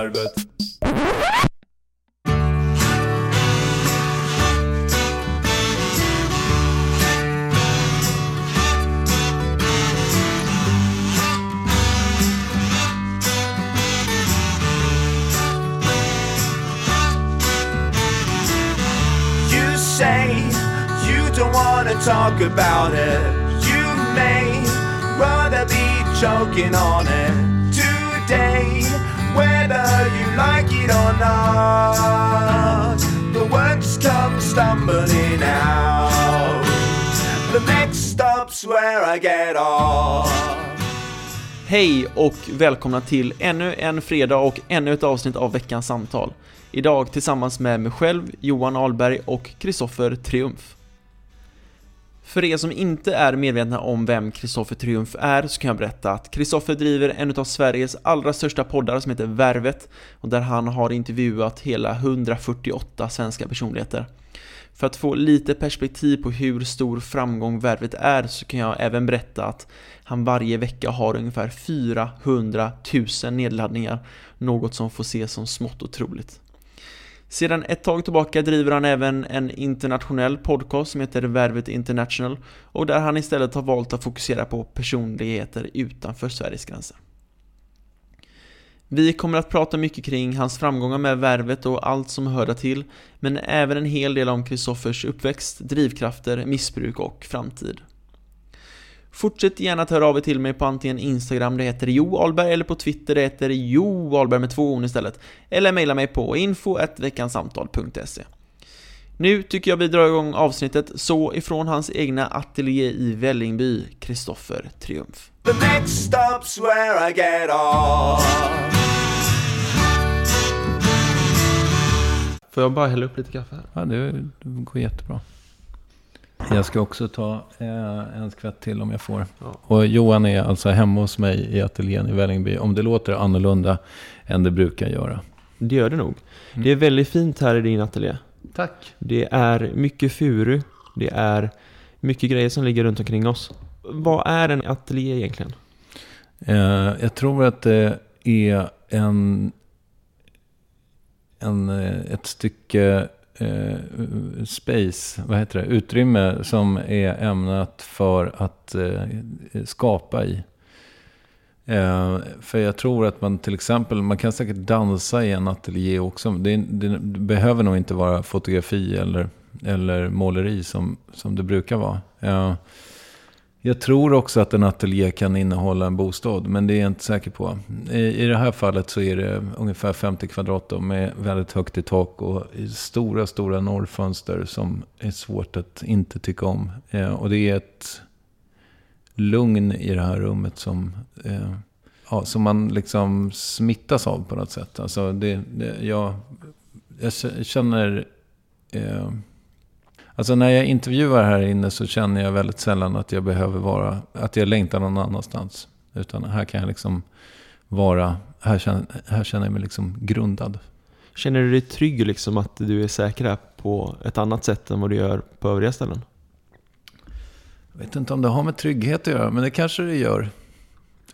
Värvet. Hej och välkomna till ännu en fredag och ännu ett avsnitt av veckans samtal. Idag tillsammans med mig själv, Johan Ahlberg och Kristoffer Triumf. För er som inte är medvetna om vem Kristoffer Triumf är så kan jag berätta att Kristoffer driver en av Sveriges allra största poddar som heter Värvet och där han har intervjuat hela 148 svenska personligheter. För att få lite perspektiv på hur stor framgång Värvet är så kan jag även berätta att han varje vecka har ungefär 400 000 nedladdningar, något som får ses som smått otroligt. Sedan ett tag tillbaka driver han även en internationell podcast som heter Värvet International och där han istället har valt att fokusera på personligheter utanför Sveriges gränser. Vi kommer att prata mycket kring hans framgångar med värvet och allt som hör till, men även en hel del om Kristoffers uppväxt, drivkrafter, missbruk och framtid. Fortsätt gärna att höra av er till mig på antingen Instagram, det heter Jo Alberg, eller på Twitter, det heter Jo Alberg med två on istället. Eller mejla mig på info.veckansamtal.se. Nu tycker jag vi drar igång avsnittet så ifrån hans egna ateljé i Vällingby, Kristoffer Triumf. The next stop's where I get off. Får jag bara hälla upp lite kaffe här? Ja, det, det går jättebra. Jag ska också ta eh, en skvätt till om jag får. Ja. Och Johan är alltså hemma hos mig i ateljén i Vällingby. Om det låter annorlunda än det brukar göra. Det gör det nog. Det är väldigt fint här i din ateljé. Tack. Det är mycket furu, det är mycket grejer som ligger runt omkring oss. Vad är en ateljé egentligen? Eh, jag tror att det är en, en, eh, ett stycke eh, space, vad heter det, utrymme som är ämnat för att eh, skapa i. Eh, för jag tror att man till exempel, man kan säkert dansa i en ateljé också. Det, det, det behöver nog inte vara fotografi eller, eller måleri som, som det brukar vara. Eh, jag tror också att en ateljé kan innehålla en bostad, men det är jag inte säker på. I, I det här fallet så är det ungefär 50 kvadrat då, med väldigt högt i tak och stora, stora norrfönster som är svårt att inte tycka om. Eh, och det är ett lugn i det här rummet som, eh, ja, som man liksom smittas av på något sätt. Alltså det, det, jag, jag känner... Eh, Alltså när jag intervjuar här inne så känner jag väldigt sällan att jag behöver vara, att jag längtar någon annanstans. Utan här kan jag liksom vara, här känner, här känner jag mig liksom grundad. Känner du dig trygg liksom att du är säker här på ett annat sätt än vad du gör på övriga ställen? Jag vet inte om det har med trygghet att göra, men det kanske det gör.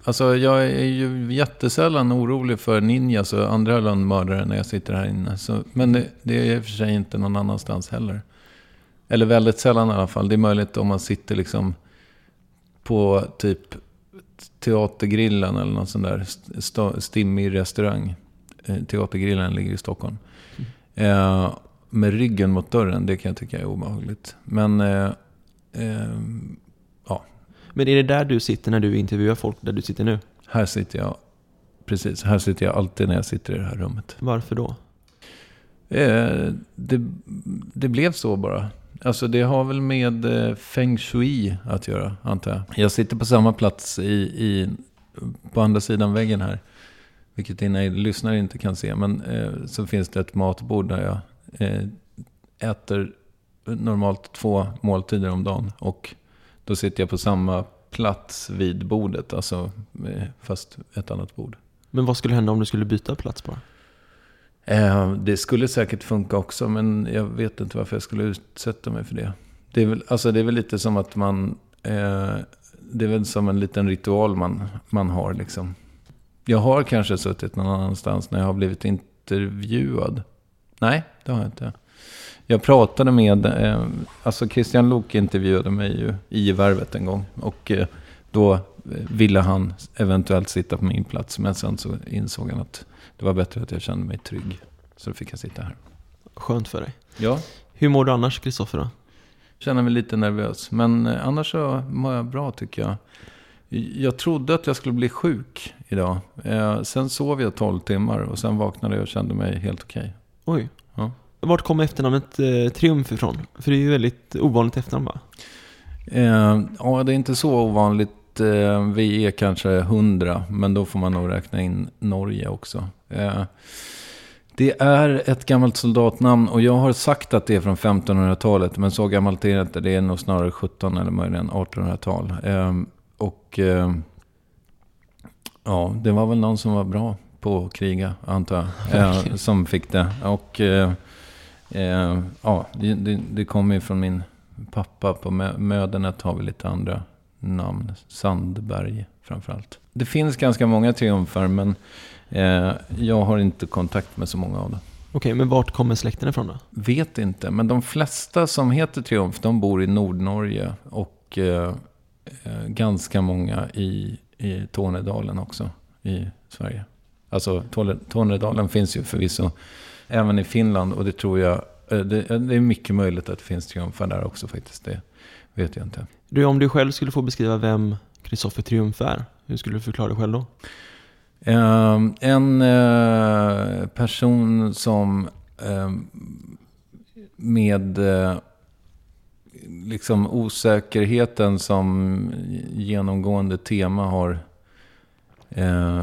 Alltså jag är ju jättesällan orolig för ninjas och andra lönnmördare när jag sitter här inne. Så, men det, det är i och för sig inte någon annanstans heller. Eller väldigt sällan i alla fall. Det är möjligt om man sitter liksom på typ Teatergrillen eller någon sån där st- stimmig restaurang. Eh, Teatergrillen ligger i Stockholm. Eh, med ryggen mot dörren, det kan jag tycka är obehagligt. Men eh, eh, Men är det där du sitter när du intervjuar folk, där du sitter nu? här sitter jag, precis, här sitter jag alltid när jag sitter i det här rummet. Varför då? Eh, det, det blev så bara. Alltså det har väl med eh, feng shui att göra, antar jag. Jag sitter på samma plats i, i, på andra sidan väggen här. vilket dina lyssnare inte kan se. Men eh, så finns det ett matbord där jag eh, äter normalt två måltider om dagen. Och då sitter jag på samma plats vid bordet, alltså eh, fast ett annat bord. Men vad skulle hända om du skulle byta plats bara? Eh, det skulle säkert funka också, men jag vet inte varför jag skulle utsätta mig för det. Det är väl, alltså det är väl lite som att man... Eh, det är väl som en liten ritual man, man har liksom. Jag har kanske suttit någon annanstans när jag har blivit intervjuad. Nej, det har jag inte. Jag pratade med, eh, alltså Christian Lok intervjuade mig ju i Värvet en gång. Och eh, då ville han eventuellt sitta på min plats. Men sen så insåg han att det var bättre att jag kände mig trygg. Så då fick jag sitta här. Skönt för dig. Ja, Hur mår du annars, Kristoffer? då? känner mig lite nervös. Men eh, annars så mår jag bra tycker jag. Jag trodde att jag skulle bli sjuk idag. Eh, sen sov jag 12 timmar och sen vaknade jag och kände mig helt okej. Oj. Vart kommer efternamnet eh, Triumf ifrån? För det är ju väldigt ovanligt efternamn va? Eh, ja, det är inte så ovanligt. Eh, vi är kanske 100, men då får man nog räkna in Norge också. Eh, det är ett gammalt soldatnamn och jag har sagt att det är från 1500-talet, men så gammalt är det inte. Det är nog snarare 17 eller möjligen 1800-tal. Eh, och eh, ja, det var väl någon som var bra på att kriga, antar jag, eh, som fick det. Och eh, ja, det, det, kommer ju från min pappa. På Mö- Mödernet har vi lite andra namn. Sandberg framförallt. Det finns ganska många triumfer, men eh, jag har inte kontakt med så många av dem. Okej, men vart kommer släkten ifrån då? Vet inte, men de flesta som heter Triumf, de bor i Nordnorge. Och eh, eh, ganska många i, i Tornedalen också, i Sverige. Alltså Torne- Tornedalen finns ju förvisso även i Finland. Och det tror jag, eh, det, det är mycket möjligt att det finns triumfer där också faktiskt. Det vet jag inte. Du, om du själv skulle få beskriva vem Kristoffer Triumf är, hur skulle du förklara dig själv då? Eh, en eh, person som eh, med eh, liksom osäkerheten som genomgående tema har eh,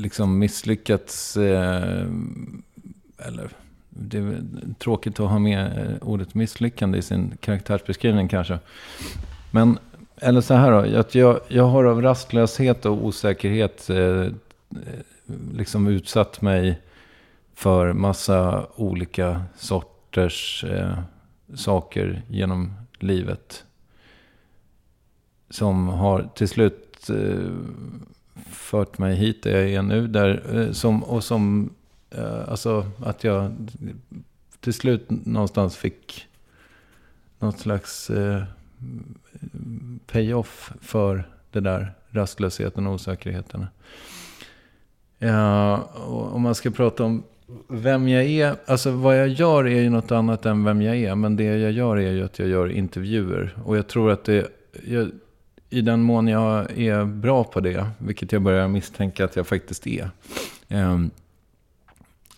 liksom misslyckats. Eh, eller det är tråkigt att ha med eh, ordet misslyckande i sin karaktärsbeskrivning kanske. Men eller så här då, att jag, jag har av rastlöshet och osäkerhet eh, eh liksom utsatt mig för massa olika sorters eh, saker genom livet. Som har till slut eh, fört mig hit där jag är nu. Där, eh, som, och som, eh, alltså att jag till slut någonstans fick något slags eh, pay-off för det där rastlösheten och osäkerheten. Ja, och om man ska prata om vem jag är. Alltså vad jag gör är ju något annat än vem jag är. Men det jag gör är ju att jag gör intervjuer. Och jag tror att det... Jag, i den mån jag är bra på det, vilket jag börjar misstänka att jag faktiskt är. Ehm,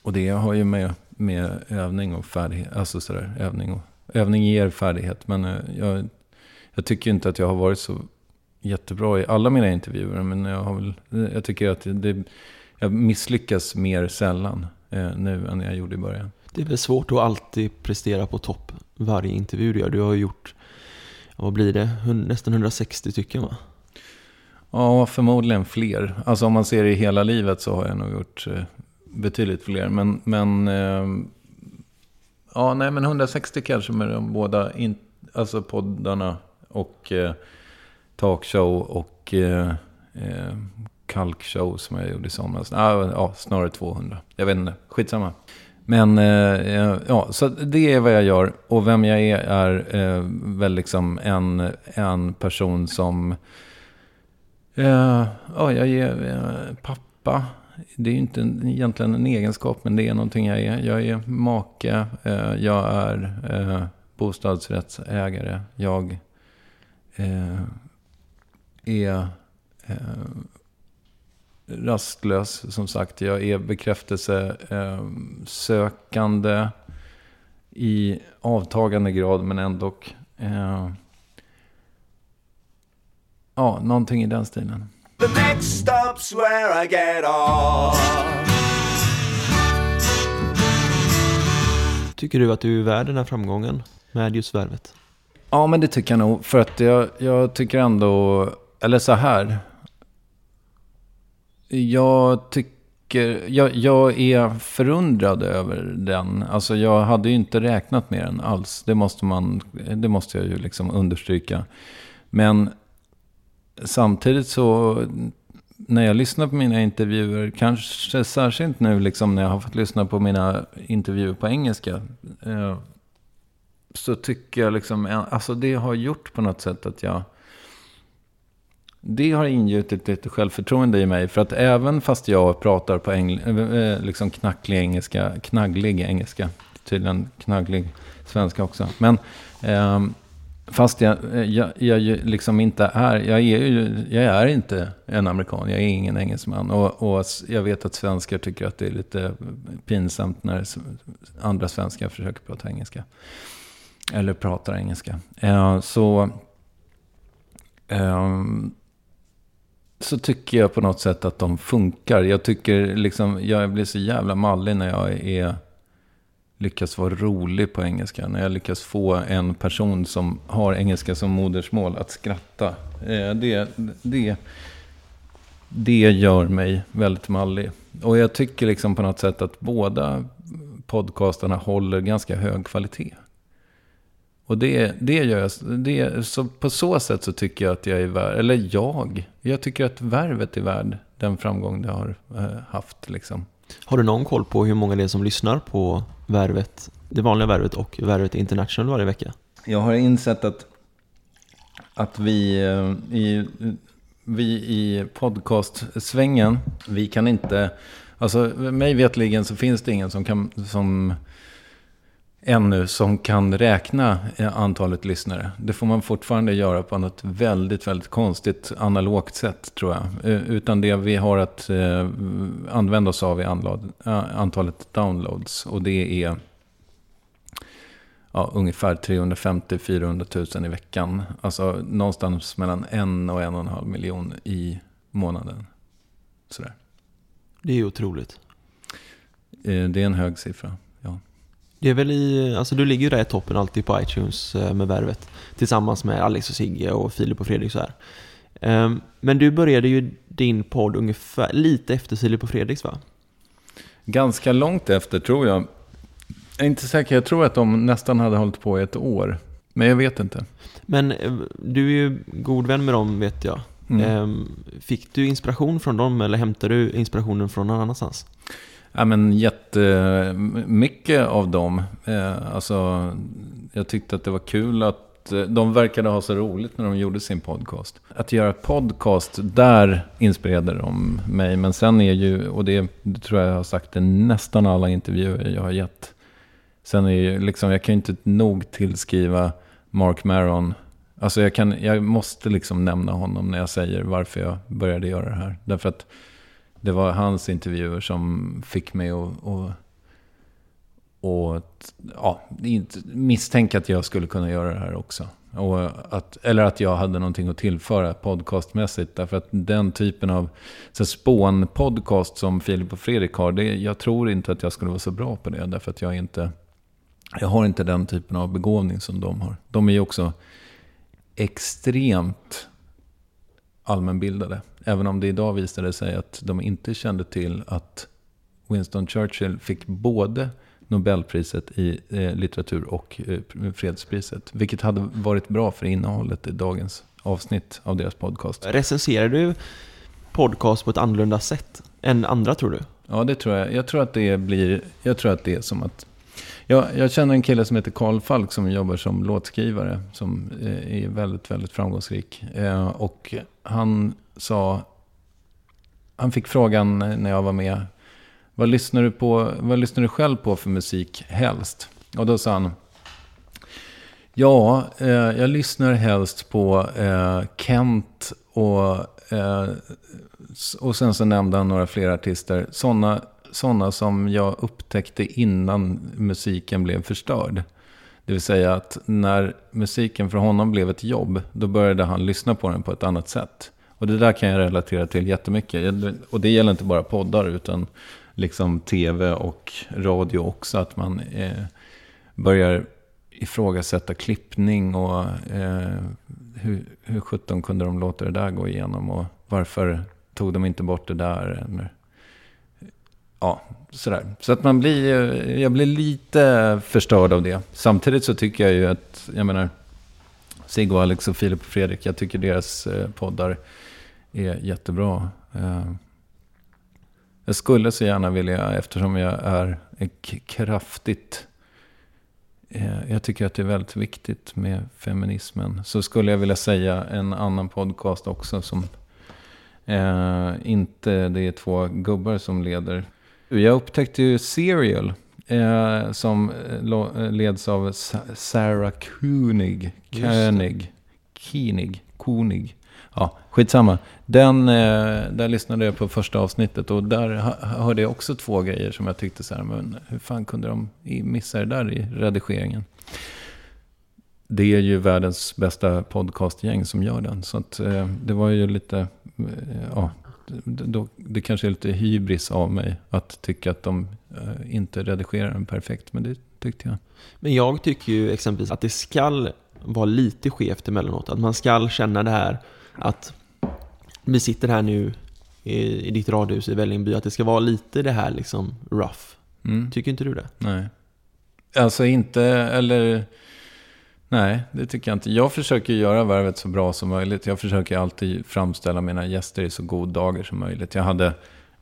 och det har ju med, med övning och färdighet. Alltså sådär, övning och... Övning ger färdighet. Men eh, jag, jag tycker inte att jag har varit så jättebra i alla mina intervjuer. Men jag, har väl, jag tycker att det, jag misslyckas mer sällan eh, nu än jag gjorde i början. Det är väl svårt att alltid prestera på topp varje intervju du gör. Du har gjort, ja, vad blir det, nästan 160 stycken va? Ja, förmodligen fler. Alltså om man ser det i hela livet så har jag nog gjort eh, betydligt fler. Men, men eh, ja, nej men 160 kanske med de båda, in, alltså poddarna och eh, talkshow och eh, eh, kalkshow som jag gjorde i somras. Ah, ja, snarare 200. Jag vet inte, skitsamma. Men eh, eh, ja, så det är vad jag gör. Och vem jag är är eh, väl liksom en, en person som... Eh, ja, jag är eh, pappa. Det är ju inte en, egentligen en egenskap, men det är någonting jag är. Jag är make. Eh, jag är eh, bostadsrättsägare. Jag eh, är eh, rastlös, som sagt. Jag är bekräftelsesökande i avtagande grad, men ändå. Eh, ja, någonting i den stilen. The next stop's where I get off. Tycker du att du är värd den här framgången med just värvet? Ja, men det tycker jag nog. För att jag, jag tycker ändå, eller så här. Jag tycker, jag, jag är förundrad över den. Alltså jag hade ju inte räknat med den alls. Det måste, man, det måste jag ju liksom understryka. Men samtidigt så, när jag lyssnar på mina intervjuer, kanske särskilt nu liksom när jag har fått lyssna på mina intervjuer på engelska. Eh, så tycker jag liksom, eh, alltså det har gjort på något sätt att jag... Det har ingjutit lite självförtroende i mig. För att även fast jag pratar på engl, eh, eh, liksom knacklig engelska, knagglig engelska, tydligen knagglig svenska också. Men eh, fast jag, eh, jag, jag liksom inte är, jag är ju, jag är inte en amerikan, jag är ingen engelsman. Och, och jag vet att svenskar tycker att det är lite pinsamt när andra svenskar försöker prata engelska. Eller pratar engelska. Eh, så, eh, så tycker jag på något sätt att de funkar. Jag tycker liksom, jag blir så jävla mallig när jag är, lyckas vara rolig på engelska. När jag lyckas få en person som har engelska som modersmål att skratta. Eh, det, det, det gör mig väldigt mallig. Och jag tycker liksom på något sätt att båda podcastarna håller ganska hög kvalitet. Och det, det gör jag. Det, så på så sätt så tycker jag att jag är värd, eller jag, jag tycker att värvet är värd den framgång det har eh, haft. Liksom. Har du någon koll på hur många det är som lyssnar på värvet, det vanliga värvet och värvet international varje vecka? Jag har insett att, att vi, eh, i, vi i podcastsvängen, vi kan inte, alltså mig vetligen så finns det ingen som kan, som ännu som kan räkna eh, antalet lyssnare. Det får man fortfarande göra på något väldigt, väldigt konstigt analogt sätt tror jag. Eh, utan det vi har att eh, använda oss av är antalet downloads. Och det är ja, ungefär 350-400 000 i veckan. Alltså någonstans mellan en och en och en halv miljon i månaden. Sådär. Det är otroligt. Det är en hög siffra. Det är väl i, alltså du ligger ju där i toppen alltid på iTunes eh, med värvet. Tillsammans med Alex och Sigge och Filip och Fredrik så här. Ehm, men du började ju din podd ungefär lite efter Filip och Fredriks va? Ganska långt efter tror jag. Jag är inte säker, jag tror att de nästan hade hållit på i ett år. Men jag vet inte. Men eh, du är ju god vän med dem vet jag. Mm. Ehm, fick du inspiration från dem eller hämtade du inspirationen från någon annanstans? Ja, men jättemycket av dem. Eh, alltså, jag tyckte att det var kul att eh, de verkade ha så roligt när de gjorde sin podcast. Att göra podcast, där inspirerade de mig. Men sen är ju, och det, det tror jag jag har sagt i nästan alla intervjuer jag har gett. Sen är ju liksom, jag kan ju inte nog tillskriva Mark Maron. Alltså jag, kan, jag måste liksom nämna honom när jag säger varför jag började göra det här. Därför att det var hans intervjuer som fick mig att, att, att ja, misstänka att jag skulle kunna göra det här också. Och att, eller att jag hade någonting att tillföra podcastmässigt. Därför att den typen av spån-podcast som Filip och Fredrik har, det, jag tror inte att jag skulle vara så bra på det. Därför att jag inte, jag har inte den typen av begåvning som de har. De är ju också extremt allmänbildade. Även om det idag visade sig att de inte kände till att Winston Churchill fick både Nobelpriset i eh, litteratur och eh, fredspriset. Vilket hade varit bra för innehållet i dagens avsnitt av deras podcast. Recenserar du podcast på ett annorlunda sätt än andra tror du? Ja, det tror jag. Jag tror att det blir, jag tror att det är som att jag, jag känner en kille som heter Karl Falk som jobbar som låtskrivare. Som eh, är väldigt, väldigt framgångsrik. Eh, och han sa, han fick frågan när jag var med. Vad lyssnar du, på, vad lyssnar du själv på för musik helst? Och då sa han, ja, eh, jag lyssnar helst på eh, Kent och, eh, och sen så nämnde han några fler artister. Sådana sådana som jag upptäckte innan musiken blev förstörd. Det vill säga att när musiken för honom blev ett jobb, då började han lyssna på den på ett annat sätt. Och det där kan jag relatera till jättemycket. Och det gäller inte bara poddar utan liksom tv och radio också. Att man eh, börjar ifrågasätta klippning och eh, hur, hur sjutton kunde de låta det där gå igenom och varför tog de inte bort det där? Eller, ja, sådär. Så att man blir, eh, jag blir lite förstörd av det. Samtidigt så tycker jag ju att, jag menar, Sigge och Alex och Filip och Fredrik, jag tycker deras eh, poddar är jättebra. Eh, jag skulle så gärna vilja, eftersom jag är kraftigt jag tycker att det är väldigt viktigt med feminismen. Så skulle jag vilja säga en annan podcast också som eh, inte det är två gubbar som leder. Jag upptäckte ju Serial eh, som eh, leds av Sarah Koenig. Koenig. Koenig. Koenig. Ja, skitsamma. Den, eh, där lyssnade jag på första avsnittet och där hörde jag också två grejer som jag tyckte så här, men hur fan kunde de missa det där i redigeringen? Det är ju världens bästa podcastgäng som gör den. Så att, eh, det var ju lite, eh, ja, då, det kanske är lite hybris av mig att tycka att de inte redigerar den perfekt. Men det tyckte jag. Men jag tycker ju exempelvis att det skall vara lite skevt emellanåt. Att man skall känna det här att vi sitter här nu i, i ditt radhus i Vällingby, att det ska vara lite det här liksom rough. Mm. Tycker inte du det? Nej. Alltså inte, eller... Nej, det tycker jag inte. Jag försöker göra värvet så bra som möjligt. Jag försöker alltid framställa mina gäster i så god dagar som möjligt. Jag hade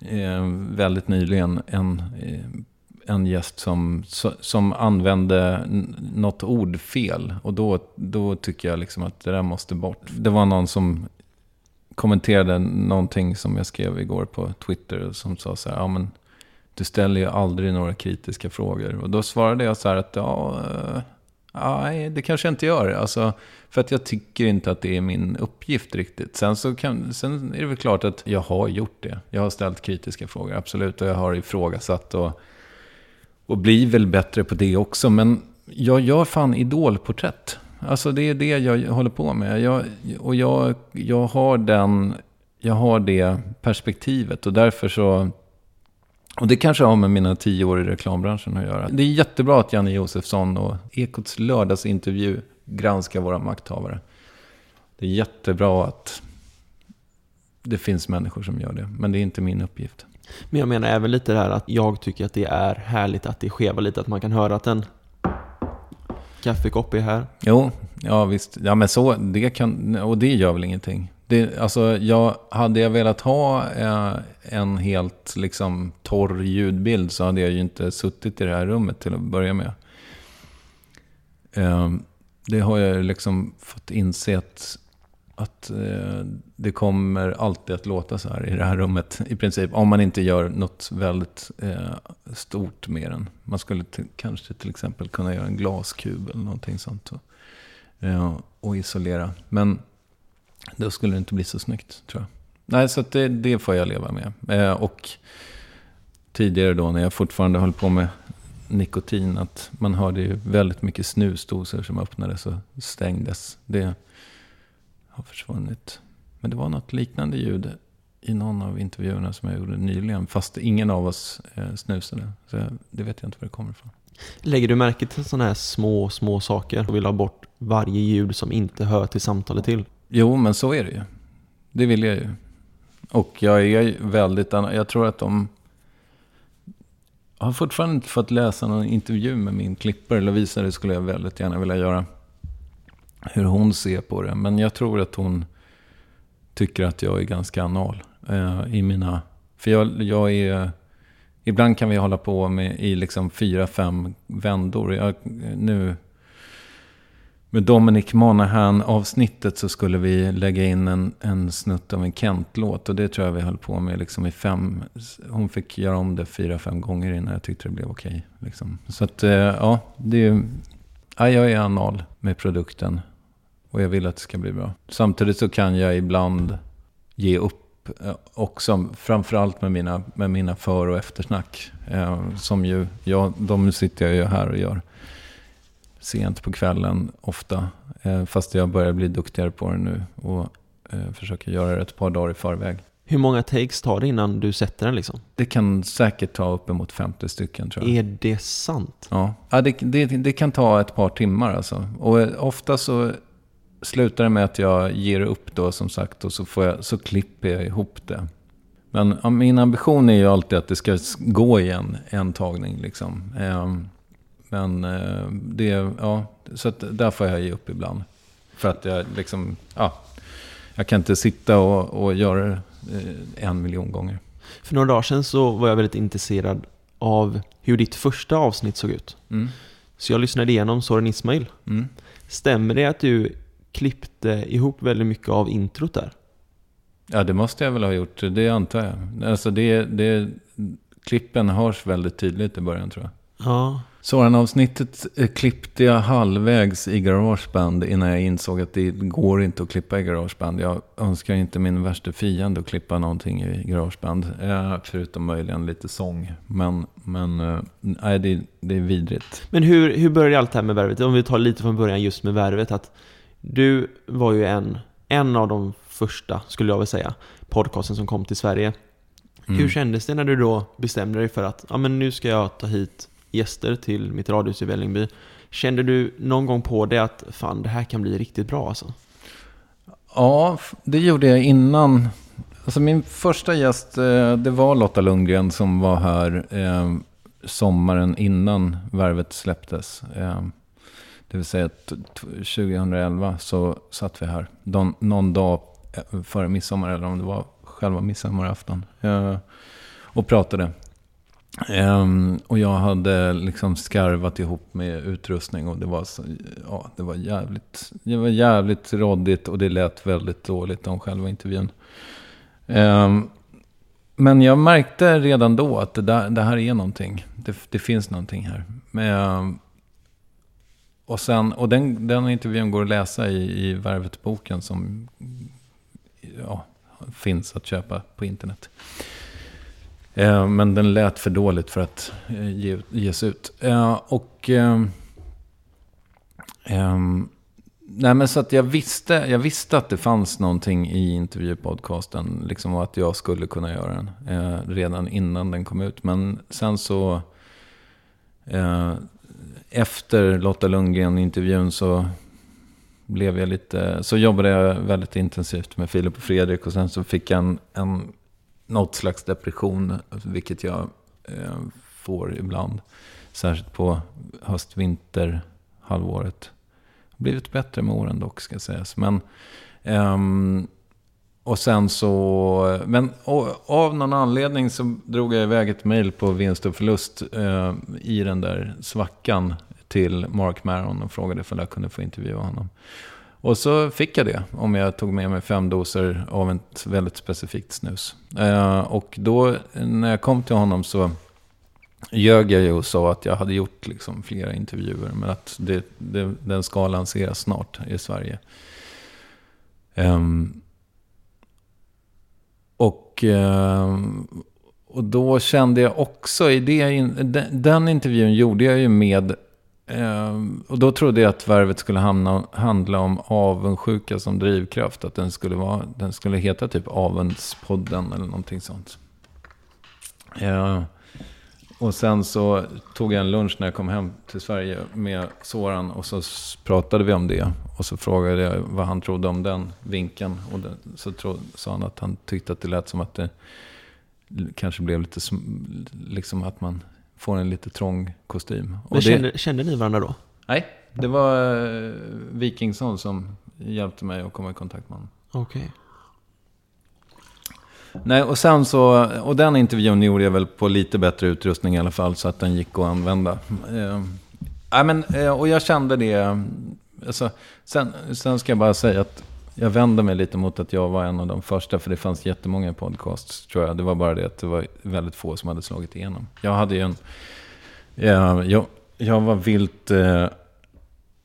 eh, väldigt nyligen en, eh, en gäst som, som använde något ord fel. Och då, då tycker jag liksom att det där måste bort. Det var någon som kommenterade någonting som jag skrev igår på Twitter. Som sa så här, ja men du ställer ju aldrig några kritiska frågor. Och då svarade jag så här att, ja, eh, nej det kanske jag inte gör. Alltså, för att jag tycker inte att det är min uppgift riktigt. Sen, så kan, sen är det väl klart att jag har gjort det. Jag har ställt kritiska frågor, absolut. Och jag har ifrågasatt och, och blir väl bättre på det också. Men jag gör fan idolporträtt. Alltså det är det jag håller på med. Jag, och jag, jag, har den, jag har det perspektivet. Och därför så... Och det kanske har med mina tio år i reklambranschen att göra. Det är jättebra att Janne Josefsson och Ekots lördagsintervju granskar våra makthavare. Det är jättebra att det finns människor som gör det. Men det är inte min uppgift. Men jag menar även lite det här att jag tycker att det är härligt att det skevar lite. Att man kan höra att en kaffekopp är här. Jo, ja visst. Ja men så, det kan, och det gör väl ingenting. Det, alltså, jag, hade jag velat ha eh, en helt liksom, torr ljudbild så hade jag ju inte suttit i det här rummet till att börja med. Eh, det har jag liksom fått inse att att eh, det kommer alltid att låta så här i det här rummet i princip. Om man inte gör något väldigt eh, stort med den. Man skulle kanske till exempel kunna göra en glaskub eller någonting sånt. Och, eh, och isolera. Men då skulle det inte bli så snyggt tror jag. Nej, så det, det får jag leva med. Eh, och tidigare då när jag fortfarande höll på med nikotin. Att man hörde ju väldigt mycket snusdosor som öppnades och stängdes. Det har försvunnit. Men det var något liknande ljud i någon av intervjuerna som jag gjorde nyligen. Fast ingen av oss eh, snusade. Så det vet jag inte var det kommer ifrån. Lägger du märke till sådana här små, små saker och vill ha bort varje ljud som inte hör till samtalet till? Jo, men så är det ju. Det vill jag ju. Och jag är väldigt... Jag tror att de... Jag har fortfarande inte fått läsa någon intervju med min klippare. Lovisa, det skulle jag väldigt gärna vilja göra hur hon ser på det. Men jag tror att hon tycker att jag är ganska anal eh, i mina... För jag, jag är... Ibland kan vi hålla på med i liksom fyra, fem vändor. Jag, nu... Med Dominic Monahan-avsnittet så skulle vi lägga in en, en snutt av en Kent-låt. Och det tror jag vi höll på med liksom i fem... Hon fick göra om det fyra, fem gånger innan jag tyckte det blev okej. Okay, liksom. Så att, eh, ja, det är... Ja, jag är anal med produkten. Och jag vill att det ska bli bra. Samtidigt så kan jag ibland ge upp eh, också. Framförallt med mina, med mina för och eftersnack. Eh, som ju, ja, de sitter jag ju här och gör. Sent på kvällen ofta. Eh, fast jag börjar bli duktigare på det nu. Och eh, försöker göra det ett par dagar i förväg. Hur många takes tar det innan du sätter den liksom? Det kan säkert ta uppemot 50 stycken tror jag. Är det sant? Ja, ja det, det, det kan ta ett par timmar alltså. Och eh, ofta så slutar det med att jag ger upp då som sagt och så, får jag, så klipper jag ihop det. Men ja, min ambition är ju alltid att det ska gå i en, en tagning liksom. Ehm, men eh, det, ja, så där får jag ge upp ibland. För att jag liksom, ja, jag kan inte sitta och, och göra det eh, en miljon gånger. För några dagar sedan så var jag väldigt intresserad av hur ditt första avsnitt såg ut. Mm. Så jag lyssnade igenom Soren Ismail. Mm. Stämmer det att du klippte ihop väldigt mycket av introt där? Ja, det måste jag väl ha gjort. Det antar jag. Alltså det, det, klippen hörs väldigt tydligt i början tror jag. Ja. Soran-avsnittet eh, klippte jag halvvägs i Garageband innan jag insåg att det går inte att klippa i Garageband. Jag önskar inte min värsta fiende att klippa någonting i Garageband. Eh, förutom möjligen lite sång. Men, men eh, nej, det, det är vidrigt. Men hur, hur började allt det här med värvet? Om vi tar lite från början just med värvet. Att du var ju en, en av de första, skulle jag vilja säga, podcasten som kom till Sverige. Mm. Hur kändes det när du då bestämde dig för att ja, men nu ska jag ta hit gäster till mitt radhus i Vällingby? Kände du någon gång på det att fan, det här kan bli riktigt bra alltså? Ja, det gjorde jag innan. Alltså min första gäst, eh, det var Lotta Lundgren som var här eh, sommaren innan Värvet släpptes. Eh, det vill säga 2011 så satt vi här. Någon, någon dag eh, före midsommar, eller om det var själva midsommarafton. Eh, och pratade. Um, och jag hade liksom skarvat ihop med utrustning och det var, så, ja, det var jävligt, det var jävligt råddigt och det lät väldigt dåligt om själva intervjun. Um, men jag märkte redan då att det, där, det här är någonting. Det, det finns någonting här. Men, och sen, och den, den intervjun går att läsa i, i Värvet-boken som ja, finns att köpa på internet. Eh, men den lät för dåligt för att eh, ge, ges ut. Eh, och... Eh, ehm, nej men så att jag visste, jag visste att det fanns någonting i intervjupodcasten. Liksom och att jag skulle kunna göra den. Eh, redan innan den kom ut. Men sen så... Eh, efter Lotta Lundgren-intervjun så blev jag lite... Så jobbade jag väldigt intensivt med Filip och Fredrik. Och sen så fick jag en, en något slags depression, vilket jag eh, får ibland. Särskilt på höst-vinter halvåret. Blivit bättre med åren dock, ska sägas. Men, ehm, och sen så, men och, av någon anledning så drog jag iväg ett mejl på vinst och förlust eh, i den där svackan till Mark Maron och frågade om jag kunde få intervjua honom. Och så fick jag det, om jag tog med mig fem doser av ett väldigt specifikt snus. Eh, och då, när jag kom till honom så ljög jag ju och sa att jag hade gjort liksom flera intervjuer, men att det, det, den ska lanseras snart i Sverige. Ehm, och, ehm, och då kände jag också i det, in- den, den intervjun gjorde jag ju med Ehm, och då trodde jag att värvet skulle hamna, handla om avundsjuka som drivkraft. Att den skulle, vara, den skulle heta typ Avundspodden eller någonting sånt. Ja. och sen så tog jag en lunch när jag kom hem till Sverige med Soran. Och så pratade vi om det. Och så frågade jag vad han trodde om den vinkeln. Och den, så tro, sa han att han tyckte att det lät som att det kanske blev lite, som liksom att man får en lite trång kostym. Och Men det- kände, kände ni varandra då? Nej, det var eh, Wikingsson som hjälpte mig att komma i kontakt med honom. Okej. Nej, och sen så, och den intervjun gjorde jag väl på lite bättre utrustning i alla fall, så att den gick att använda. Eh, men, eh, och jag kände det, alltså, sen, sen ska jag bara säga att jag vänder mig lite mot att jag var en av de första, för det fanns jättemånga podcasts tror jag. Det var bara det att det var väldigt få som hade slagit igenom. Jag hade ju en, ja, jag, jag var vilt eh,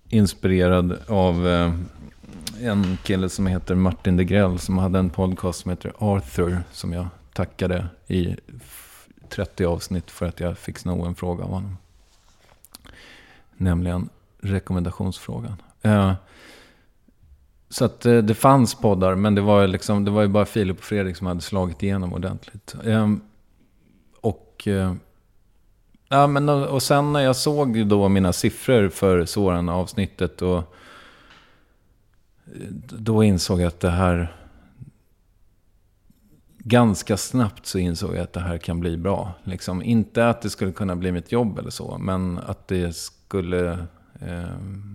inspirerad av eh, en kille som heter Martin Degrell som hade en podcast som heter Arthur som jag tackade i 30 avsnitt för att jag fick sno en fråga av honom. Nämligen rekommendationsfrågan. Eh, så att eh, det fanns poddar, men det var, liksom, det var ju bara Filip och Fredrik som hade slagit igenom ordentligt. Ehm, och, eh, ja, men, och, och sen när jag såg då mina siffror för Soran-avsnittet och då insåg jag att det här... Ganska snabbt så insåg jag att det här kan bli bra. Liksom, inte att det skulle kunna bli mitt jobb eller så, men att det skulle... Eh,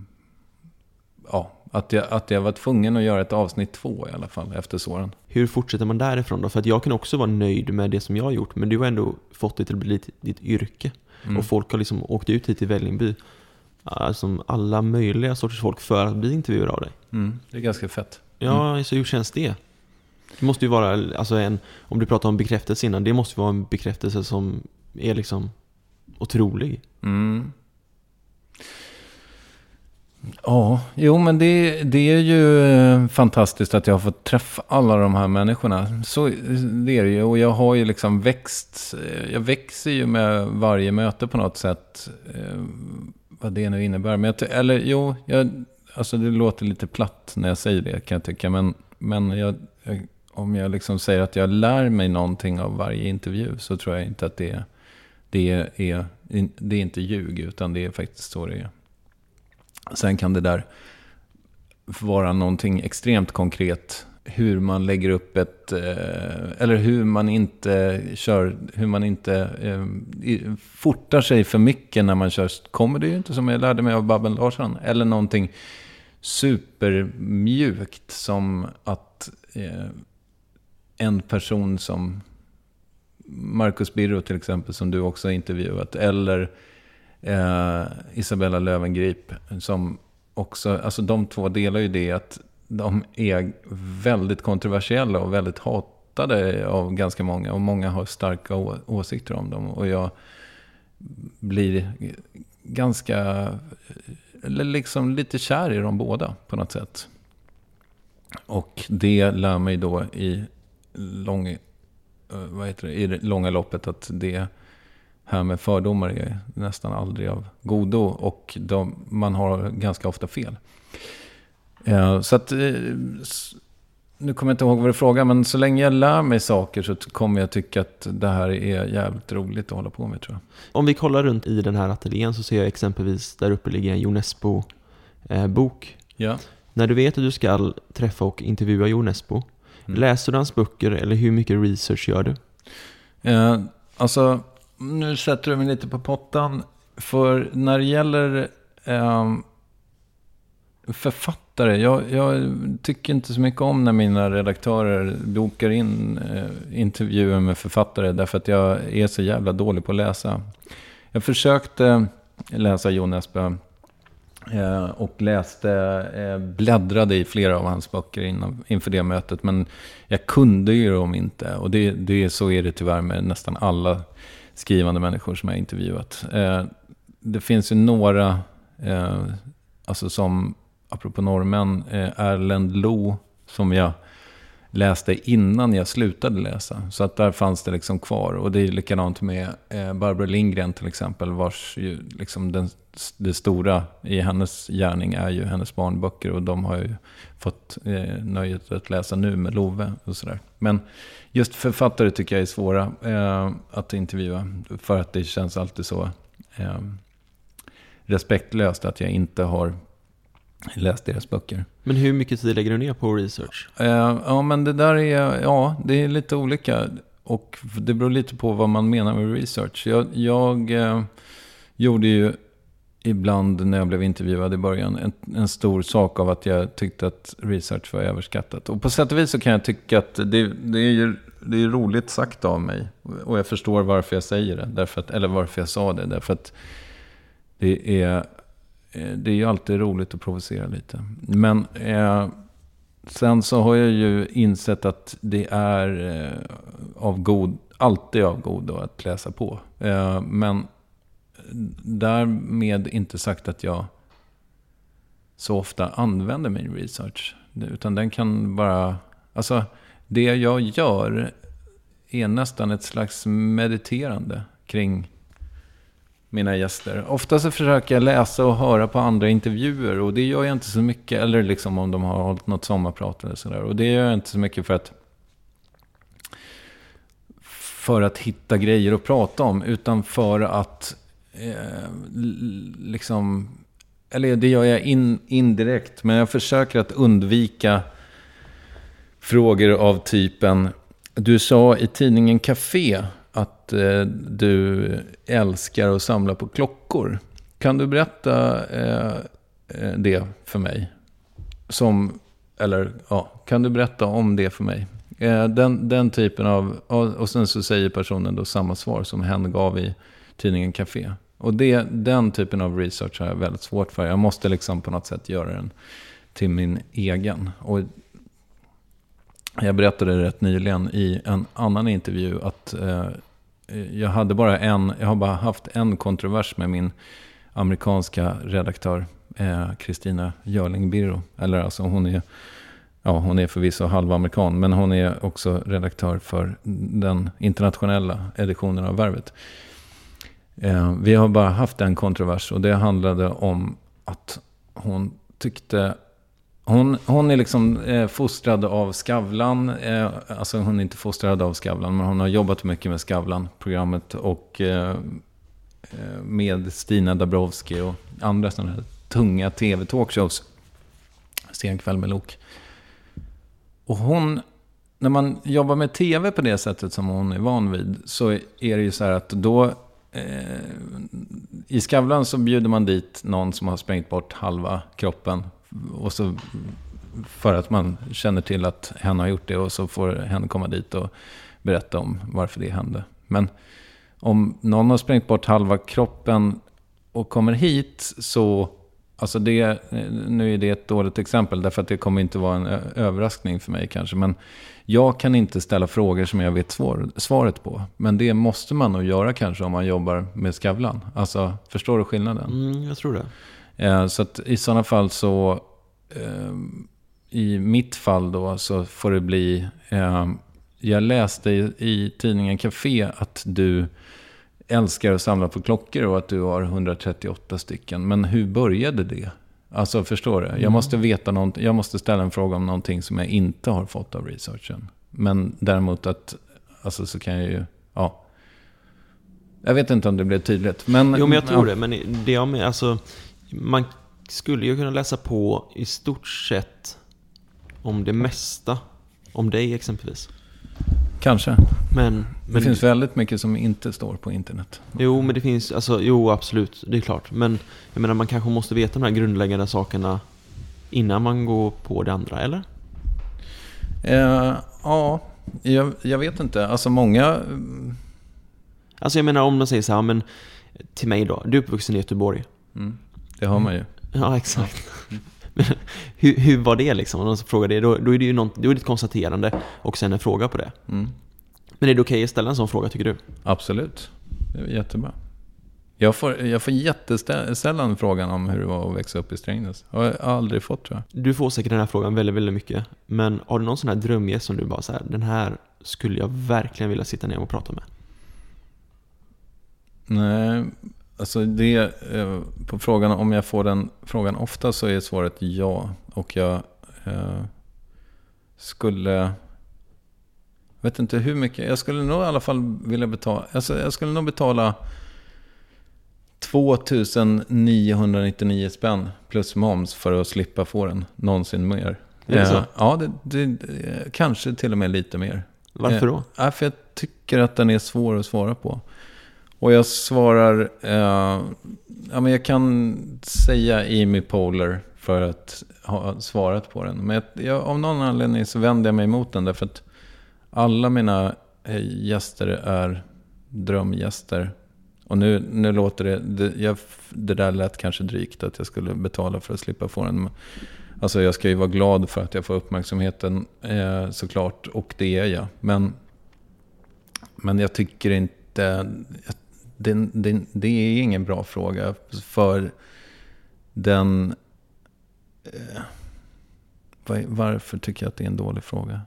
ja, att jag, att jag var tvungen att göra ett avsnitt två i alla fall efter såren. Hur fortsätter man därifrån då? För att jag kan också vara nöjd med det som jag har gjort, men du har ändå fått det till att bli ditt, ditt yrke. Mm. Och folk har liksom åkt ut hit till Vällingby, alltså alla möjliga sorters folk för att bli intervjuade av dig. Mm, det är ganska fett. Ja, så hur känns det? Det måste ju vara, alltså en, om du pratar om bekräftelse innan, det måste ju vara en bekräftelse som är liksom otrolig. Mm. Ja, jo men det, det är ju eh, fantastiskt att jag har fått träffa alla de här människorna. Så det är det ju. Och jag har ju liksom växt. Eh, jag växer ju med varje möte på något sätt. Eh, vad det nu innebär. Men jag, eller jo, jag, alltså det låter lite platt när jag säger det kan jag tycka. Men, men jag, jag, om jag liksom säger att jag lär mig någonting av varje intervju så tror jag inte att det, det, är, det är inte ljug. Utan det är faktiskt så det är. Sen kan det där vara någonting extremt konkret. Hur man lägger upp ett, eh, eller hur man inte kör, hur man inte eh, fortar sig för mycket när man kör comedy, inte som jag lärde mig av Babben Larsson. Eller någonting supermjukt som att eh, en person som Marcus Birro till exempel, som du också intervjuat, eller eh, Isabella Lövengrip som också, alltså de två delar ju det att de är väldigt kontroversiella och väldigt hatade av ganska många. Och många har starka å- åsikter om dem. Och jag blir ganska, eller liksom lite kär i dem båda på något sätt. Och det lär mig då i, lång, eh, vad heter det, i det långa loppet att det här med fördomar är nästan aldrig av godo och de, man har ganska ofta fel. Eh, så att, eh, nu kommer jag inte ihåg vad du frågar, men så länge jag lär mig saker så kommer jag tycka att det här är jävligt roligt att hålla på med tror jag. Om vi kollar runt i den här ateljén så ser jag exempelvis där uppe ligger en Jonesbo-bok. Ja. När du vet att du ska träffa och intervjua Jonesbo, Mm. läser du hans böcker eller hur mycket research gör du? Eh, alltså, nu sätter du mig lite på pottan. För när det gäller eh, författare, jag, jag tycker inte så mycket om när mina redaktörer bokar in eh, intervjuer med författare. Därför att jag är så jävla dålig på att läsa. Jag försökte läsa Jon Espe. Eh, och läste, eh, bläddrade i flera av hans böcker innan, inför det mötet. Men jag kunde ju dem inte. Och det, det, så är det tyvärr med nästan alla skrivande människor som jag har intervjuat. Eh, det finns ju några, eh, alltså som, apropå norrmän, eh, Erlend Lo, som jag läste innan jag slutade läsa. Så att där fanns det liksom kvar. Och det är likadant med eh, Barbro Lindgren till exempel, vars ju liksom den, det stora i hennes gärning är ju hennes barnböcker. Och de har jag ju fått eh, nöjet att läsa nu med Love och sådär. Men just författare tycker jag är svåra eh, att intervjua. För att det känns alltid så eh, respektlöst att jag inte har läst deras böcker. Men hur mycket tid lägger du ner på research? Eh, ja, men det där är, ja, det är lite olika. Och det beror lite på vad man menar med research. Jag, jag eh, gjorde ju ibland när jag blev intervjuad i början en, en stor sak av att jag tyckte att research var överskattat. Och på sätt och vis så kan jag tycka att det, det är ju det är roligt sagt av mig. Och jag förstår varför jag säger det. Därför att, eller varför jag sa det. Därför att det är, eh, det är ju alltid roligt att provocera lite. Men eh, sen så har jag ju insett att det är eh, av god, alltid av godo att läsa på. Eh, men därmed inte sagt att jag så ofta använder min research. Utan den kan bara... Alltså, det jag gör är nästan ett slags mediterande kring mina gäster. Ofta så försöker jag läsa och höra på andra intervjuer och det gör jag inte så mycket. Eller liksom om de har hållit något sommarprat eller sådär. Och det gör jag inte så mycket för att för att hitta grejer att prata om, utan för att eh, liksom... Eller det gör jag in, indirekt, men jag försöker att undvika frågor av typen... Du sa i tidningen Café att eh, du älskar att samla på klockor. Kan du berätta eh, eh det för mig? Som, eller ja, kan du berätta om det för mig? Eh, den, den typen av, och sen så säger personen då samma svar som hen gav i tidningen Café. Och det, den typen av research har jag väldigt svårt för. Jag måste liksom på något sätt göra den till min egen. Och jag berättade rätt nyligen i en annan intervju att eh, jag hade bara en, jag har bara haft en kontrovers med min amerikanska redaktör eh, Kristina Görling Birro. Eller alltså hon är, ja hon är förvisso halvamerikan, men hon är också redaktör för den internationella editionen av Värvet. Eh, vi har bara haft en kontrovers och det handlade om att hon tyckte hon, hon är liksom eh, fostrad av Skavlan. Eh, alltså hon är inte fostrad av Skavlan, men hon har jobbat mycket med Skavlan-programmet. Och eh, eh, med Stina Dabrowski och andra sådana här tunga tv-talkshows. Sen kväll med Lok. Och hon, när man jobbar med tv på det sättet som hon är van vid. Så är det ju så här att då Eh, i Skavlan så bjuder man dit någon som har sprängt bort halva kroppen. Och så för att man känner till att hen har gjort det och så får hen komma dit och berätta om varför det hände. Men om någon har sprängt bort halva kroppen och kommer hit så, alltså det, eh, nu är det ett dåligt exempel därför att det kommer inte vara en överraskning för mig kanske. Men jag kan inte ställa frågor som jag vet svar, svaret på. Men det måste man nog göra kanske om man jobbar med Skavlan. Alltså, förstår du skillnaden? Mm, jag tror det. Eh, Så att i sådana fall så, eh, i mitt fall då, så får det bli, eh, jag läste i, i tidningen Café att du älskar att samla på klockor och att du har 138 stycken. Men hur började det? Alltså förstår du? Jag måste veta någonting, jag måste ställa en fråga om någonting som jag inte har fått av researchen. Men däremot att, alltså så kan jag ju, ja. Jag vet inte om det blev tydligt. Men, Jo, men jag tror ja. det. Men det jag menar, alltså, man skulle ju kunna läsa på i stort sett om det mesta. Om dig exempelvis. Kanske. Men, Det men finns väldigt mycket som inte står på internet. Jo, men det finns, alltså, jo absolut, det är klart. Men jag menar, man kanske måste veta de här grundläggande sakerna innan man går på det andra, eller? Eh, ja, jag, jag vet inte. Alltså många... mm, Alltså jag menar om man säger så här, men till mig då, du är uppvuxen i Göteborg. Mm, det har man ju. Ja, exakt. Men hur, hur var det liksom? Om någon frågar det, då, då är det ju något, då är det ett konstaterande och sen en fråga på det. Mm, Men är det okej att ställa en sån fråga tycker du? absolut. Det är jättebra. Jag får, jag får jättesällan frågan om hur det var att växa upp i Strängnäs. Har jag aldrig fått tror jag. Du får säkert den här frågan väldigt, väldigt mycket. Men har du någon sån här drömgäst som du bara så här, den här skulle jag verkligen vilja sitta ner och prata med? Nej, alltså det... Eh, på frågan om jag får den frågan ofta så är svaret ja. Och jag eh, skulle... Vet inte hur mycket. Jag skulle nog i alla fall vilja betala... Alltså jag skulle nog betala 2999 spänn plus moms för att slippa få den någonsin mer. Är det så? Eh, Ja, det, det, kanske till och med lite mer. Varför då? Eh, för jag tycker att den är svår att svara på. Och jag svarar, eh, ja men jag kan säga Amy Poehler för att ha svarat på den. Men jag, jag, av någon anledning så vänder jag mig emot den därför att alla mina eh, gäster är drömgäster. Och nu, nu låter det, det, jag, det där lät kanske drygt att jag skulle betala för att slippa få den. Alltså jag ska ju vara glad för att jag får uppmärksamheten eh, såklart. Och det är jag. Men, men jag tycker inte... Det, det, det är ingen bra fråga. För den... Eh, var- varför tycker jag att det är en dålig fråga?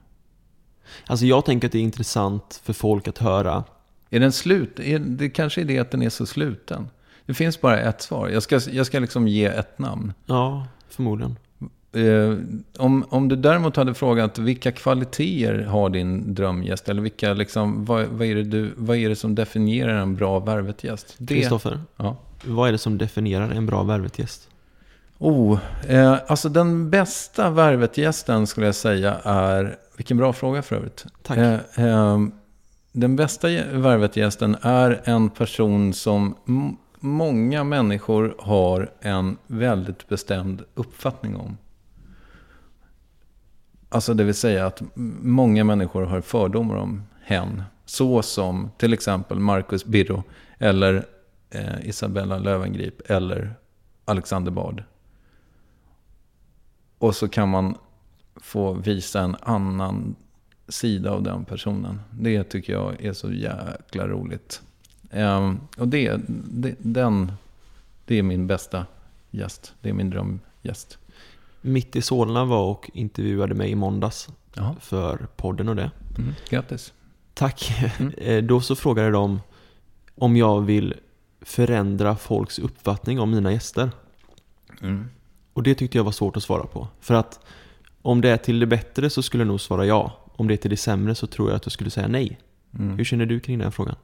Alltså jag tänker att det är intressant för folk att höra. Är den slut? Är, det kanske är det att den är så sluten. Det finns bara ett svar. Jag ska, jag ska liksom ge ett namn. Ja, förmodligen. Eh, om, om du däremot hade frågat vilka kvaliteter har din drömgäst? Eller vilka, liksom, vad, vad, är det du, vad är det som definierar en bra Värvet-gäst? Kristoffer, Ja. vad är det som definierar en bra Värvet-gäst? Oh, eh, alltså den bästa Värvet-gästen skulle jag säga är... Vilken bra fråga för övrigt. Tack. Eh, eh, den bästa gä- Värvet-gästen är en person som många människor har en väldigt bestämd uppfattning om. Alltså det vill säga att många människor har fördomar om hen. Så som till exempel Marcus Birro eller eh, Isabella Löwengrip eller Alexander Bard. Och så kan man få visa en annan sida av den personen. Det tycker jag är så jäkla roligt. Ehm, och det, det, den, det är min bästa gäst. Det är min drömgäst. Mitt i Solna var och intervjuade mig i måndags Ja. för podden och det. Mm. Grattis. Tack. Mm. Eh, Då så frågade de om jag vill förändra folks uppfattning om mina gäster. Mm. Och det tyckte jag var svårt att svara på. För att om det är till det bättre så skulle jag nog svara ja. Om det är till det sämre så tror jag att jag skulle säga nej. Mm. Hur känner du kring den frågan?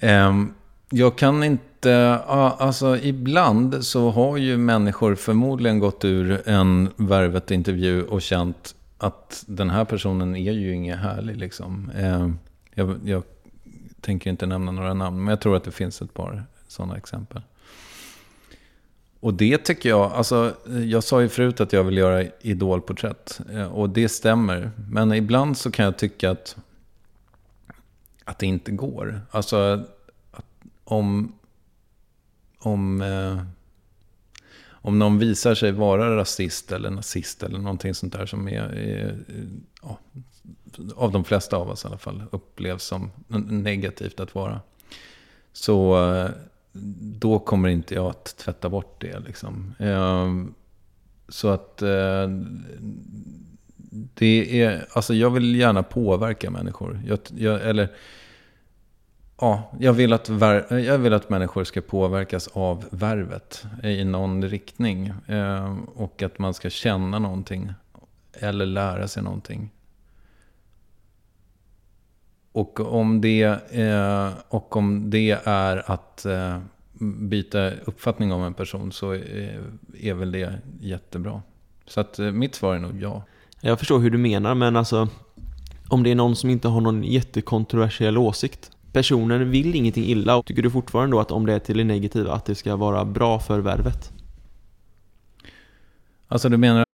Ehm, jag kan inte, ja, alltså ibland så har ju människor förmodligen gått ur en Värvet-intervju och känt att den här personen är ju ingen härlig liksom. Ehm, jag, jag tänker inte nämna några namn, men jag tror att det finns ett par sådana exempel. Och det tycker jag, alltså jag sa ju förut att jag vill göra idolporträtt. Eh, och det stämmer. Men ibland så kan jag tycka att att det inte går. Alltså om, om, eh, om någon visar sig vara rasist eller nazist eller någonting sånt där som är, är ja, av de flesta av oss i alla fall upplevs som negativt att vara. Så eh, då kommer inte jag att tvätta bort det. Liksom. Eh, Så att eh, det är, alltså jag vill gärna påverka människor. Jag, jag, eller, ja, jag vill, att vär, jag vill att människor ska påverkas av värvet i någon riktning. Eh, och att man ska känna någonting. Eller lära sig någonting. Och om det, eh, och om det är att eh, byta uppfattning om en person så är, är väl det jättebra. Så att eh, mitt svar är nog ja. Jag förstår hur du menar, men alltså om det är någon som inte har någon jättekontroversiell åsikt. Personen vill ingenting illa och tycker du fortfarande då att om det är till det negativa att det ska vara bra för värvet? Alltså du menar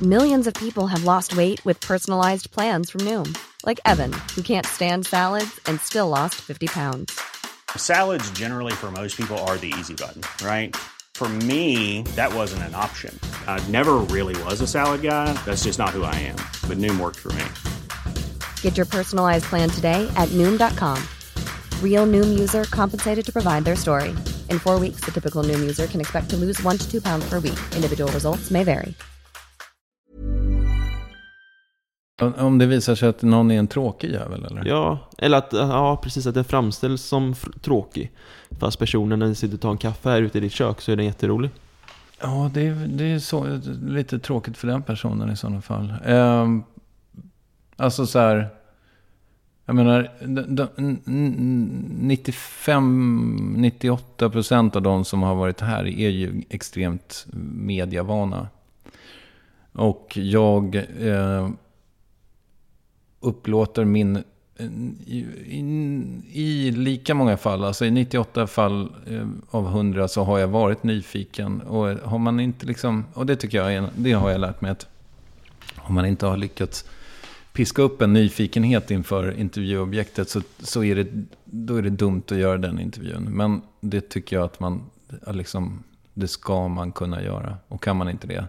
Millions of people have lost weight with personalized plans from Noom, like Evan, who can't stand salads and still lost 50 pounds. Salads, generally, for most people, are the easy button, right? For me, that wasn't an option. I never really was a salad guy. That's just not who I am. But Noom worked for me. Get your personalized plan today at Noom.com. Real Noom user compensated to provide their story. In four weeks, the typical Noom user can expect to lose one to two pounds per week. Individual results may vary. om det visar sig att någon är en tråkig jävel eller? Ja, eller att, ja precis att den framställs som tråkig. Fast personen när den sitter och tar en kaffe här ute i ditt kök så är den jätterolig. Ja, det är, det är så, lite tråkigt för den personen i sådana fall. Ehm, alltså så här. Jag menar, 95-98 procent av de som har varit här är ju extremt medievana. Och jag eh, upplåter min... Eh, I, i, I lika många fall, alltså i 98 fall eh, av 100 så har jag varit nyfiken. Och har man inte liksom, och det tycker jag det har jag lärt mig att om man inte har lyckats piska upp en nyfikenhet inför intervjuobjektet så, så är det, då är det dumt att göra den intervjun. Men det tycker jag att man, liksom, det ska man kunna göra. Och kan man inte det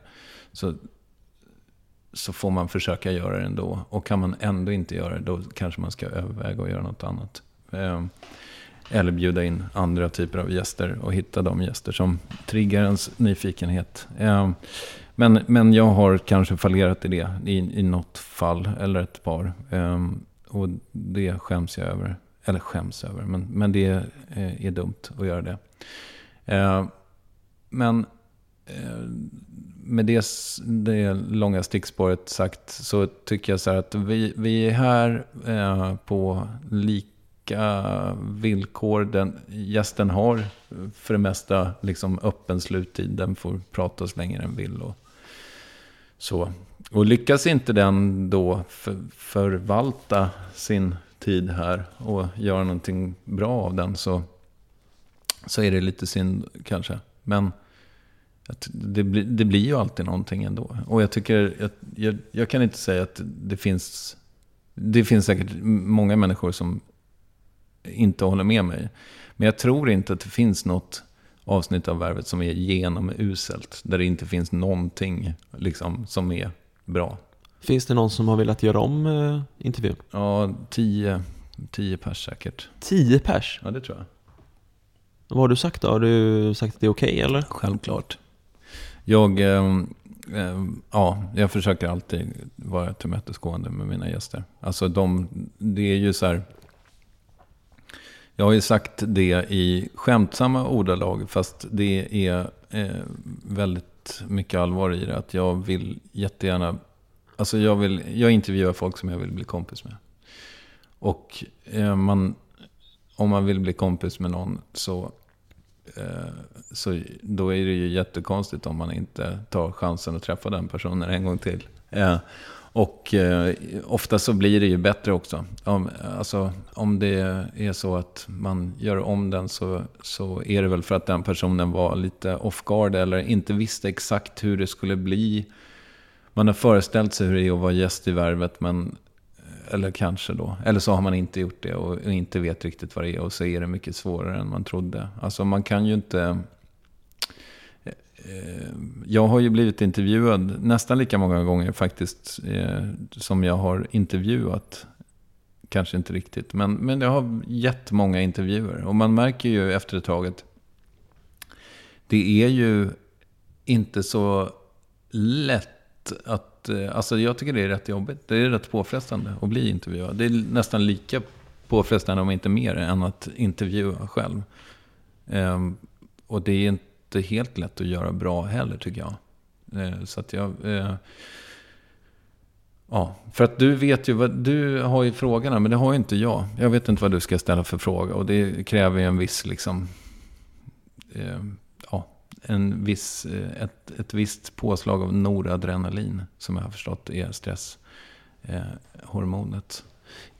så, så får man försöka göra det ändå. Och kan man ändå inte göra det, då kanske man ska överväga att göra något annat. Ehm, eller bjuda in andra typer av gäster och hitta de gäster som triggar ens nyfikenhet. Ehm, men, men jag har kanske fallerat i det i, i något fall eller ett par. Um, Och det skäms jag över. eller skäms över, men, men det är, är dumt att göra det. Uh, men uh, med det, det långa stickspåret sagt så tycker jag så här att vi, vi är här uh, på lika villkor. Den, gästen har för det mesta liksom öppen sluttid. Den får prata så länge den vill. Och, så. och lyckas inte den då för, förvalta sin tid här och göra någonting bra av den så, så är det lite synd kanske. Men det, bli, det blir ju alltid någonting ändå. Och jag tycker, jag, jag, jag, kan inte säga att det finns, det finns säkert många människor som inte håller med mig. Men jag tror inte att det finns något avsnitt av Värvet som är genomuselt. Där det inte finns någonting liksom, som är bra. Finns det någon som har velat göra om eh, intervjun? Ja, tio, tio pers säkert. Tio pers? Ja, det tror jag. Vad har du sagt då? Har du sagt att det är okej okay, eller? Självklart. Jag, eh, eh, ja, jag försöker alltid vara tillmötesgående med mina gäster. Alltså de, det är ju så här. Jag har ju sagt det i skämtsamma ordalag, fast det är eh, väldigt mycket allvar i det. Att jag vill jättegärna, alltså jag, vill, jag intervjuar folk som jag vill bli kompis med. Och eh, man, om man vill bli kompis med någon så Eh, så då är det ju jättekonstigt om man inte tar chansen att träffa den personen en gång till. Eh, och eh, ofta så blir det ju bättre också. Om, alltså, om det är så att man gör om den så, så är det väl för att den personen var lite off guard eller inte visste exakt hur det skulle bli. Man har föreställt sig hur det är att vara gäst i värvet men eh, eller kanske då. Eller så har man inte gjort det och inte vet riktigt vad det är. Och så är det mycket svårare än man trodde. Alltså man kan ju inte... Eh, jag har ju blivit intervjuad nästan lika många gånger faktiskt. Eh, som jag har intervjuat. Kanske inte riktigt. Men, men jag har jättemånga intervjuer. Och man märker ju efter ett tag att det är ju inte så lätt att, eh, alltså jag tycker det är rätt jobbigt. Det är rätt påfrestande att bli intervjuad. Det är nästan lika påfrestande, om inte mer, än att intervjua själv. Ehm, och det är inte helt lätt att göra bra heller, tycker jag. Ehm, så att jag... Eh, ja, för att du vet ju vad, du har ju frågorna, men det har ju inte jag. Jag vet inte vad du ska ställa för fråga och det kräver ju en viss liksom... Eh, en viss, eh, ett, ett visst påslag av noradrenalin som jag har förstått är stresshormonet. Eh,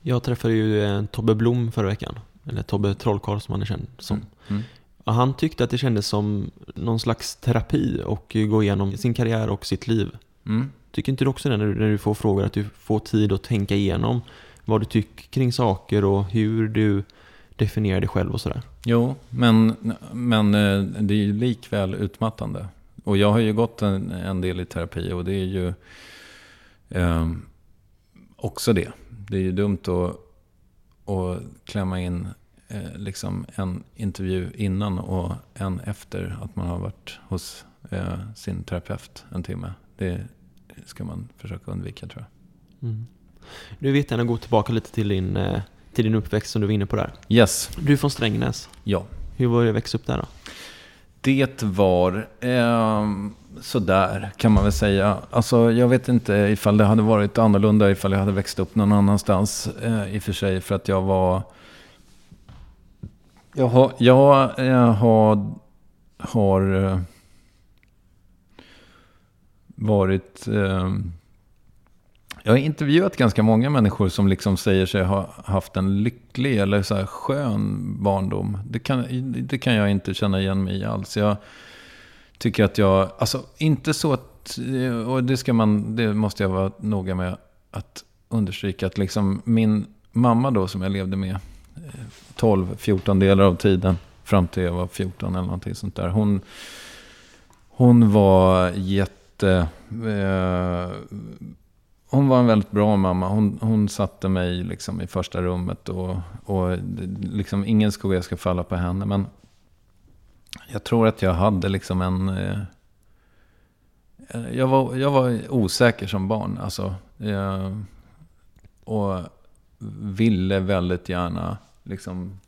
jag träffade ju eh, Tobbe Blom förra veckan, eller Tobbe Trollkarl som han är känd som. Mm. Mm. Han tyckte att det kändes som någon slags terapi och gå igenom sin karriär och sitt liv. Mm. Tycker inte du också det när du, när du får frågor, att du får tid att tänka igenom vad du tycker kring saker och hur du definierar dig själv och sådär? Jo, men, men eh, det är ju likväl utmattande. Och jag har ju gått en, en del i terapi och det är ju eh, också det. Det är ju dumt att, att klämma in eh, liksom en intervju innan och en efter att man har varit hos eh, sin terapeut en timme. Det ska man försöka undvika tror jag. Mm. Du vet gärna gå tillbaka lite till din eh, till din uppväxt som du var inne på där. Yes. Du är från Strängnäs. Ja. Hur var det att växa upp där då? Det var eh, sådär kan man väl säga. Alltså jag vet inte ifall det hade varit annorlunda ifall jag hade växt upp någon annanstans eh, i och för sig. För att jag var... Jag har, jag, jag har, har eh, varit... Eh, jag har intervjuat ganska många människor som liksom säger sig ha haft en lycklig eller så här skön barndom. Det kan, det kan jag inte känna igen mig i alls. Jag tycker att jag, alltså inte så att, eh, och det, ska man, det måste jag vara noga med att understryka, att liksom min mamma då som jag levde med 12-14 delar av tiden, fram till jag var 14 eller någonting sånt där. Hon, hon var jätte... Eh, hon var en väldigt bra mamma. Hon, hon satte mig liksom i första rummet. Och, och liksom ingen skugga ska falla på henne. Men jag tror att jag hade liksom en... Eh, jag, var, jag var osäker som barn. Alltså, eh, och ville väldigt gärna liksom...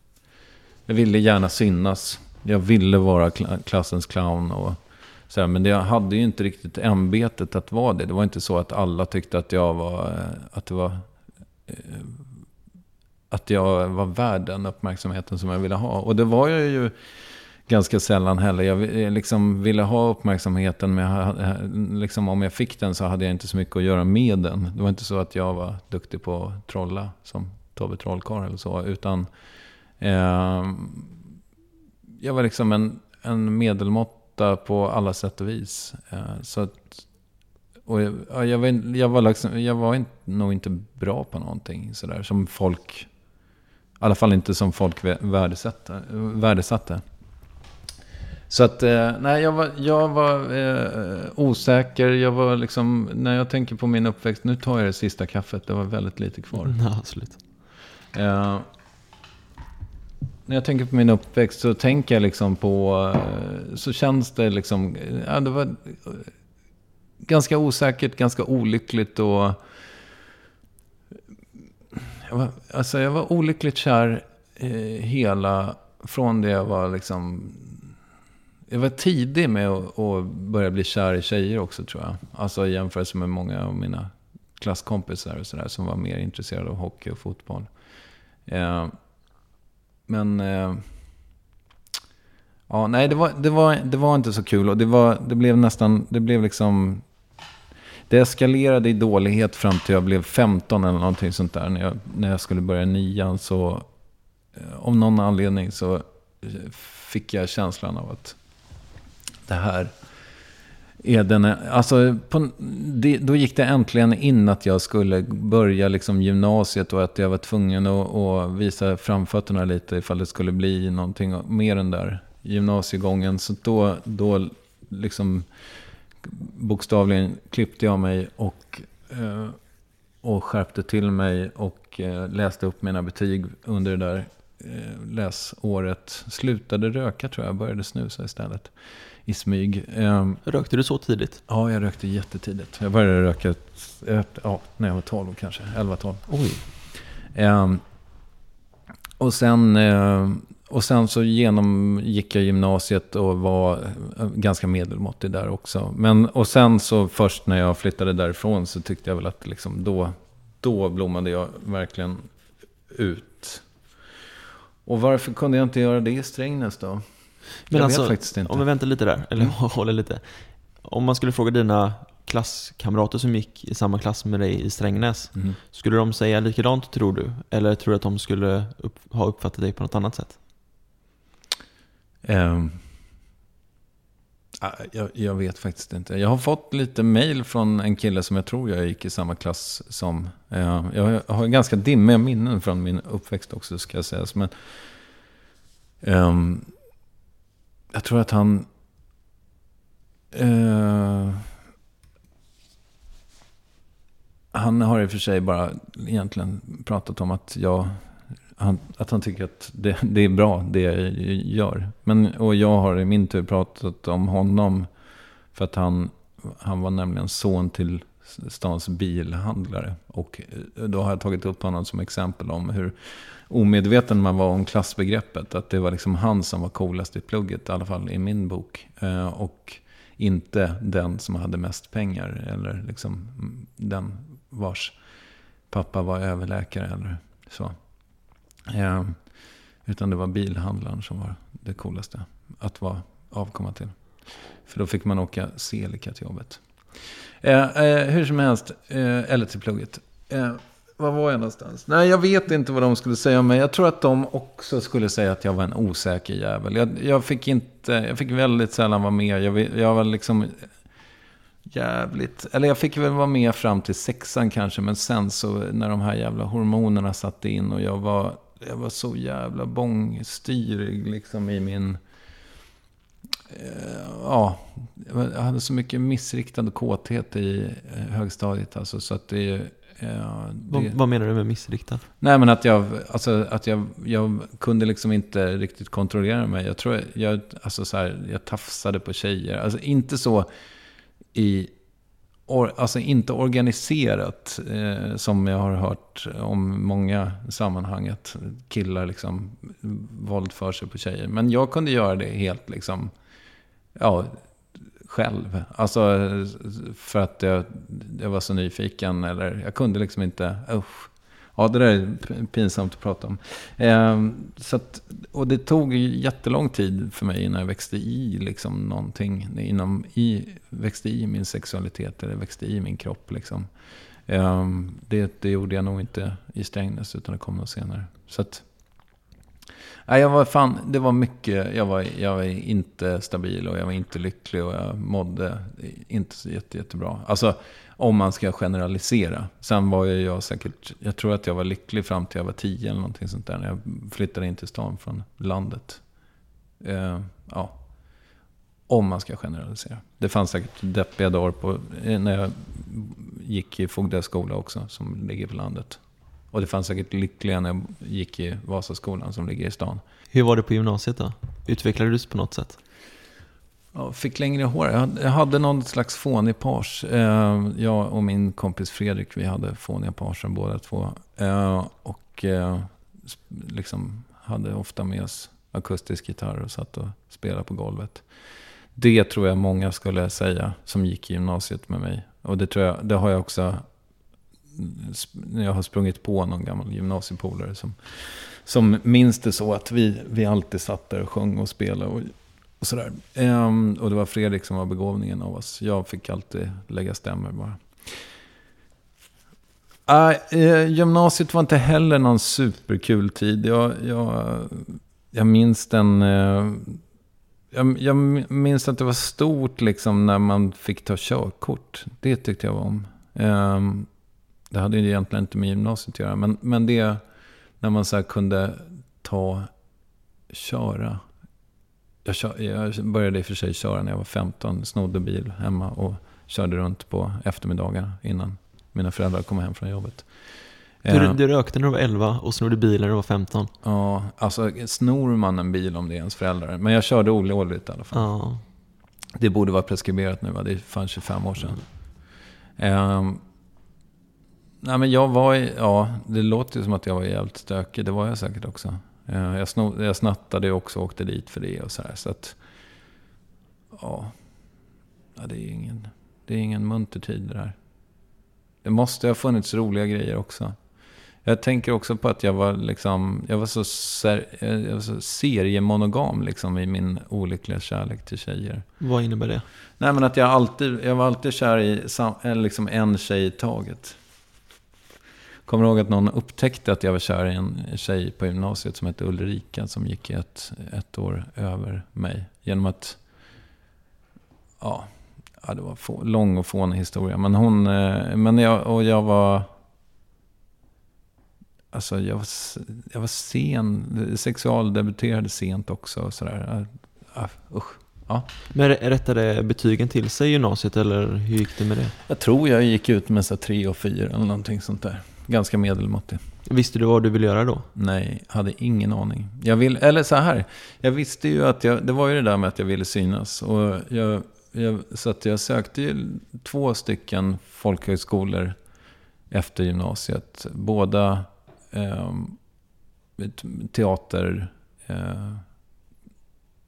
Jag ville gärna synas. Jag ville vara klassens clown och så här, Men jag hade ju inte riktigt ämbetet att vara det. Det var inte så att alla tyckte att jag var... Eh, att det var... Eh, att jag var värd den uppmärksamheten som jag ville ha. Och det var jag ju ganska sällan heller. Jag eh, liksom ville ha uppmärksamheten, men jag, liksom, om jag fick den så hade jag inte så mycket att göra med den. Det var inte så att jag var duktig på att trolla, som Tobbe Trollkarl eller så, utan eh, jag var liksom en, en medelmåtta på alla sätt och vis. Eh, så att, och jag, jag, var, in- jag var, liksom, jag var inte, nog inte bra på någonting sådär som folk, i alla fall inte som folk värdesatte. värdesatte. Så att, eh, nej, jag var, jag var eh, osäker. Jag var liksom, när jag tänker på min uppväxt, nu tar jag det sista kaffet, det var väldigt lite kvar. Ja, absolut. Eh, när jag tänker på min uppväxt så tänker jag liksom på, eh, så känns det liksom, eh, ja det var ganska osäkert, ganska olyckligt och jag var, alltså jag var olyckligt kär eh, hela, från det jag var liksom, jag var tidig med att, börja bli kär i tjejer också tror jag. Alltså i jämförelse med många av mina klasskompisar och sådär som var mer intresserade av hockey och fotboll. Eh, men... Eh, ja, nej, det var, det, var, det var inte så kul. Och det, var, det blev nästan... Det blev liksom... Det eskalerade i dålighet fram till jag blev 15 eller någonting sånt där. När jag, när jag skulle börja nian så... Eh, Om någon anledning så eh, fick jag känslan av att det här är den, alltså, på, det, då gick det äntligen in att jag skulle börja liksom gymnasiet och att jag var tvungen att, att visa framfötterna lite ifall det skulle bli någonting mer än där gymnasiegången. Så då, då liksom bokstavligen klippte jag mig och, eh, och skärpte till mig och eh, läste upp mina betyg under det där eh, läsåret. Slutade röka tror jag, började snusa istället i smyg. Ehm, Rökte du så tidigt? Ja, jag rökte jättetidigt. Jag började röka ja, när jag var 12 kanske, 11-12. Oj. Ehm, och, sen, eh, och sen så genomgick jag gymnasiet och var eh, ganska medelmåttig där också. Men, och sen så först när jag flyttade därifrån så tyckte jag väl att liksom då, då blommade jag verkligen ut. Och varför kunde jag inte göra det i Strängnäs då? Men jag alltså, vet faktiskt inte. om vi väntar lite där, eller håller lite. Om man skulle fråga dina klasskamrater som gick i samma klass med dig i Strängnäs, Mhm. skulle de säga likadant tror du? Eller tror du att de skulle upp, ha uppfattat dig på något annat sätt? Ah, jag, jag vet faktiskt inte. Jag har fått lite mail från en kille som jag tror jag gick i samma klass som. Eh, jag har ganska dimmiga minnen från min uppväxt också ska jag säga. Men, ehm, jag tror att han... eh, han har i och för sig bara egentligen pratat om att jag han, att han tycker att det, det är bra det jag gör. Men, och jag har i min tur pratat om honom. För att han, han var nämligen son till stans bilhandlare. Och eh, då har jag tagit upp honom som exempel om hur omedveten man var om klassbegreppet. Att det var liksom han som var coolast i plugget, i alla fall i min bok. Eh, och inte den som hade mest pengar. Eller liksom den vars pappa var överläkare eller så. Eh, utan det var bilhandlaren som var det coolaste att vara avkomma till. För då fick man åka Celica till jobbet. Eh, eh, hur som helst, eh, eller till plugget. Eh, var var jag någonstans? Nej, jag vet inte vad de skulle säga om mig. Jag tror att de också skulle säga att jag var en osäker jävel. Jag, jag fick inte, jag fick väldigt sällan vara med. Jag, jag var liksom jävligt, eller jag fick väl vara med fram till sexan kanske. Men sen så när de här jävla hormonerna satte in och jag var, jag var så jävla bångstyrig liksom i min... Eh, ja, jag hade så mycket missriktad kåthet i eh, högstadiet. Alltså, så att det, eh, Vad, det... vad menar du med missriktad? Nej men att jag, alltså, att jag, jag kunde liksom inte riktigt kontrollera mig. Jag tror jag, jag, alltså så här, jag tafsade på tjejer. Alltså inte så i or, alltså inte organiserat, eh, som jag har hört om många sammanhang, att killar liksom våldför sig på tjejer. Men jag kunde göra det helt liksom, ja, själv. Alltså för att jag, jag var så nyfiken, eller jag kunde liksom inte, usch. Ja, det där är pinsamt att prata om. Eh, så att, och det tog jättelång tid för mig innan jag växte i liksom någonting. Inom, i, växte i min sexualitet eller växte i min kropp. Liksom. Eh, det, det gjorde jag nog inte i Strängnäs utan det kom nog senare. Så att, nej, jag var fan, det var mycket, jag var, jag var inte stabil och jag var inte lycklig och jag mådde inte så jätte, jättebra. Alltså, om man ska generalisera. Sen var ju jag säkert, jag tror att jag var lycklig fram till jag var tio eller någonting sånt där. När jag flyttade in till stan från landet. Eh, ja. Om man ska generalisera. Det fanns säkert deppiga dagar på, eh, när jag gick i Fogdö skola också, som ligger på landet. Och det fanns säkert lyckliga när jag gick i Vasaskolan som ligger i stan. Hur var det på gymnasiet då? Utvecklade du på något sätt? Ja, fick längre hår. Jag hade någon slags fånig page. Eh, jag och min kompis Fredrik, vi hade fåniga pagen båda två. Eh, och eh, liksom hade ofta med oss akustisk gitarr och satt och spelade på golvet. Det tror jag många skulle säga som gick i gymnasiet med mig. Och det, tror jag, det har jag också jag har sprungit på någon gammal gymnasiepolare som, som minns det så att vi, vi alltid satt där och sjöng och spelade. Och och, sådär. Um, och det var Fredrik som var begåvningen av oss. Jag fick alltid lägga stämmer bara. Uh, gymnasiet var inte heller någon superkul tid. Jag, jag, jag minns den... Eh, jag, jag, minns att det var stort liksom när man fick ta körkort. Det tyckte jag var om. Um, det hade ju egentligen inte med gymnasiet att göra. Men, men det när man så kunde ta, köra jag, kör, jag började i och för sig köra när jag var 15. Snodde bil hemma och körde runt på eftermiddagarna innan mina föräldrar kom hem från jobbet. Du, eh, du rökte när du var 11 och snodde bil när du var 15? Ja, alltså snor man en bil om det är ens föräldrar. Men jag körde olovligt i alla fall. Ja. Det borde vara preskriberat nu, va? det är fan 25 år sedan. Mm. Um, nej men jag var, ja, det låter ju som att jag var jävligt stökig. Det var jag säkert också. Eh, jag, snod, jag snattade också och åkte dit för det och så här. Så att, ja, ja det, är ingen, det är ingen munter tid det här. Det måste ha funnits roliga grejer också. Jag tänker också på att jag var, liksom, jag var, så, ser, jag var så seriemonogam liksom, i min olyckliga kärlek till tjejer. Vad innebär det? Nej, men att jag, alltid, jag var alltid kär i liksom en tjej i taget kommer ihåg att någon upptäckte att jag var kär i en tjej på gymnasiet som hette Ulrika. Som gick ett, ett år över mig. Genom att... Ja, ja det var få, lång och fånig historia. Men hon... Eh, men jag, och jag var... Alltså jag var, jag var sen. Sexualdebuterade sent också. Sådär. Ja, usch. Ja. Men rättade betygen till sig i gymnasiet eller hur gick det med det? Jag tror jag gick ut med så tre och fyra eller någonting sånt där ganska medelmåttig. Visste du vad du ville göra då? Nej, hade ingen aning. Jag vill, eller så här, jag visste ju att jag, det var ju det där med att jag ville synas. Och jag, jag, så att jag sökte ju två stycken folkhögskolor efter gymnasiet. Båda eh, teater, eh,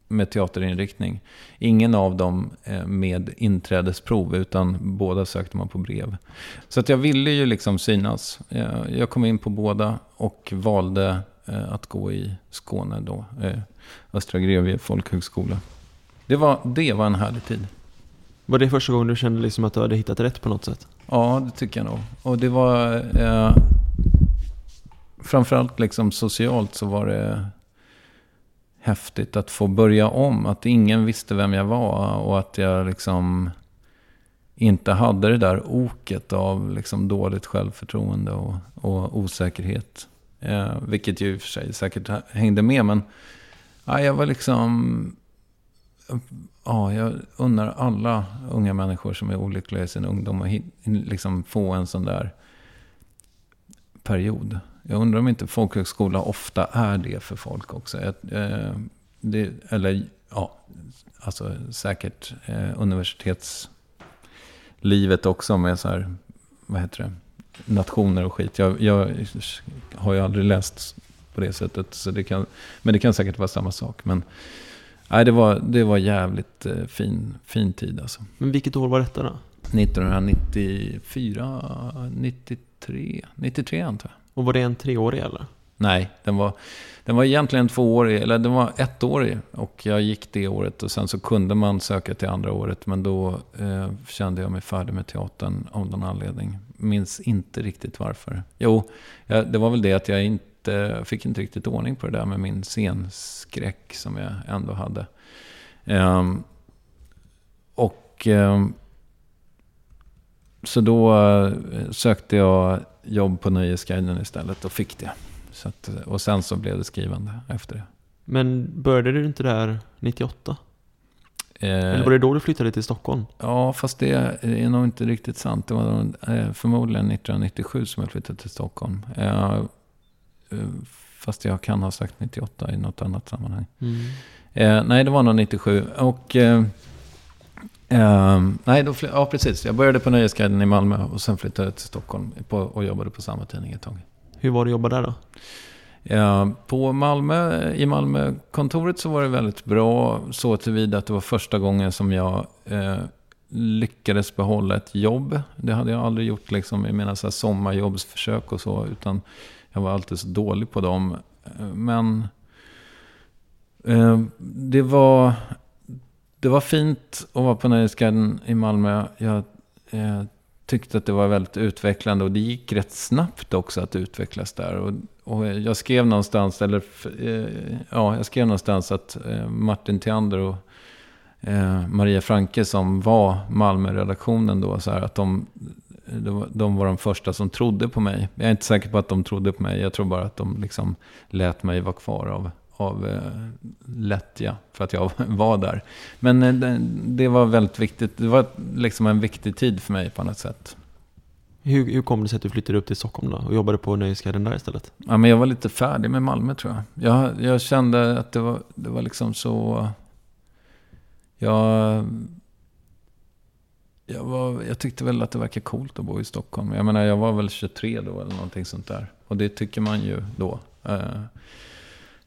med teaterinriktning. Ingen av dem med inträdesprov, utan båda sökte man på brev. Så att jag ville ju liksom synas. Jag kom in på båda och valde eh, att gå i Skåne då. Eh, Östra Grevie folkhögskola. Det var, det var en härlig tid. Var det första gången du kände liksom att du hade hittat rätt på något sätt? Ja, det tycker jag nog. Och det var... Eh, framförallt liksom socialt så var det häftigt att få börja om. Att ingen visste vem jag var och att jag liksom inte hade det där oket av liksom dåligt självförtroende och, och osäkerhet. Eh, vilket ju i och för sig säkert hängde med. Men ja, jag var liksom... Ja, jag undrar alla unga människor som är olyckliga i sin ungdom att liksom få en sån där period. Jag undrar om inte folkhögskola ofta är det för folk också. Eh, det, eller ja, alltså säkert eh, universitets livet också med så här, vad heter det, nationer och skit. Jag, jag har ju aldrig läst på det sättet. Så det kan, men det kan säkert vara samma sak. Men nej, det, var, det var jävligt eh, fin, fin tid alltså. Men vilket år var detta då? 1994, 93, 93 antar jag. Och var det en treårig eller? Nej, den var, den var egentligen tvåårig, eller den var ettårig. Och jag gick det året och sen så kunde man söka till andra året. Men då eh, kände jag mig färdig med teatern av någon anledning. Minns inte riktigt varför. Jo, jag, det var väl det att jag inte fick inte riktigt ordning på det där med min scenskräck som jag ändå hade. Eh, och eh, så då eh, sökte jag jobb på Nöjesguiden istället och fick det. Så att, och sen så blev det skrivande efter det. Men började du inte där 98? Eh, Eller var det då du flyttade till Stockholm? Ja, fast det är nog inte riktigt sant. Det var eh, förmodligen 1997 som jag flyttade till Stockholm. Eh, eh, fast jag kan ha sagt 98 i något annat sammanhang. Mm. Eh, nej, det var nog 97. Och... Eh, nej, då ja, precis. Jag började på Nöjesguiden i Malmö och sen flyttade jag till Stockholm på, och jobbade på samma tidning ett tag. Hur var det att jobba där då? Ja, på Malmö, i Malmö-kontoret så var det väldigt bra så tillvida att det var första gången som jag eh, lyckades behålla ett jobb. Det hade jag aldrig gjort liksom, i mina så här, sommarjobbsförsök och så, utan jag var alltid så dålig på dem. Eh, Men eh, det, var, det var fint att vara på Nöjesguiden i Malmö. Jag eh, tyckte att det var väldigt utvecklande och det gick rätt snabbt också att utvecklas där. Och, och jag skrev någonstans, eller eh, ja, jag skrev någonstans att eh, Martin Theander och eh, Maria Franke som var Malmö-redaktionen då, så här, att de, var- de var de första som trodde på mig. Jag är inte säker på att de trodde på mig, jag tror bara att de liksom lät mig vara kvar av, av eh, lättja för att jag var där. Men eh, det, det var väldigt viktigt, det var liksom en viktig tid för mig på något sätt. Hur, hur kom det sig att du flyttade upp till Stockholm då och jobbade på Nöjesguiden där istället? Ja, men jag var lite färdig med Malmö tror jag. Jag, jag kände att det var, det var liksom så... Jag, jag, var, jag tyckte väl att det verkade coolt att bo i Stockholm. Jag menar, jag var väl 23 då eller någonting sånt där. Och det tycker man ju då.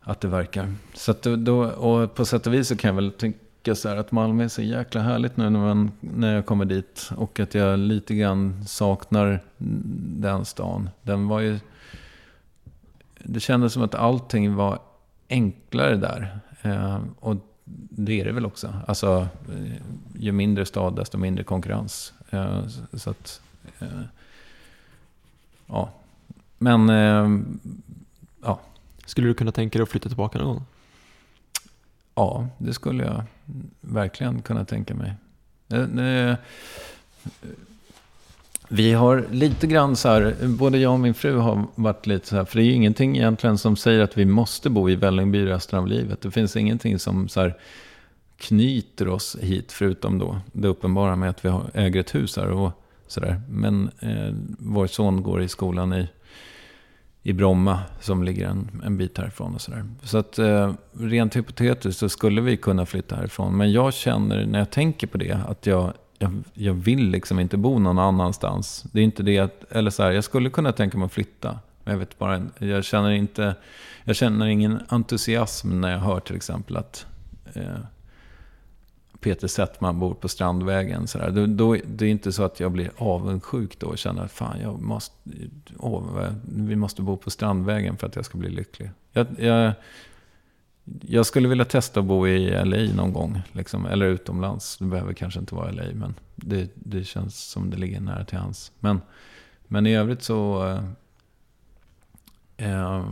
Att det verkar. Så att då- och på sätt och vis så kan jag väl tycka så här att Malmö är så jäkla härligt nu när, man, när jag kommer dit. Och att jag lite grann saknar den stan. Den var ju... Det kändes som att allting var enklare där. Eh, och det är det väl också. Alltså, eh, ju mindre stad, desto mindre konkurrens. Eh, så- så att... Eh, ja. Men... Eh, skulle du kunna tänka dig att flytta tillbaka någon gång? Ja, det skulle jag verkligen kunna tänka mig. Eh, eh, vi har lite grann så här, både jag och min fru har varit lite så här, för det är ju ingenting egentligen som säger att vi måste bo i Vällingby resten av livet. Det finns ingenting som så här knyter oss hit, förutom då det uppenbara med att vi har, äger ett hus här och sådär. Men eh, vår son går i skolan i i Bromma som ligger en, en bit härifrån och sådär. Så att eh, rent hypotetiskt så skulle vi kunna flytta härifrån. Men jag känner när jag tänker på det att jag, jag, jag vill liksom inte bo någon annanstans. Det är inte det att, eller så här, jag skulle kunna tänka mig att flytta. Men jag vet bara, jag känner inte, jag känner ingen entusiasm när jag hör till exempel att eh, Peter Settman bor på Strandvägen. Så där. Då, då, det är inte så att jag blir avundsjuk då och känner att fan, jag måste, åh, vi måste bo på Strandvägen för att jag ska bli lycklig. Jag, jag, jag skulle vilja testa att bo i LA någon gång. Liksom, eller utomlands. Det behöver kanske inte vara LA, men det, det känns som det ligger nära till hans. Men, men i övrigt så... Eh, eh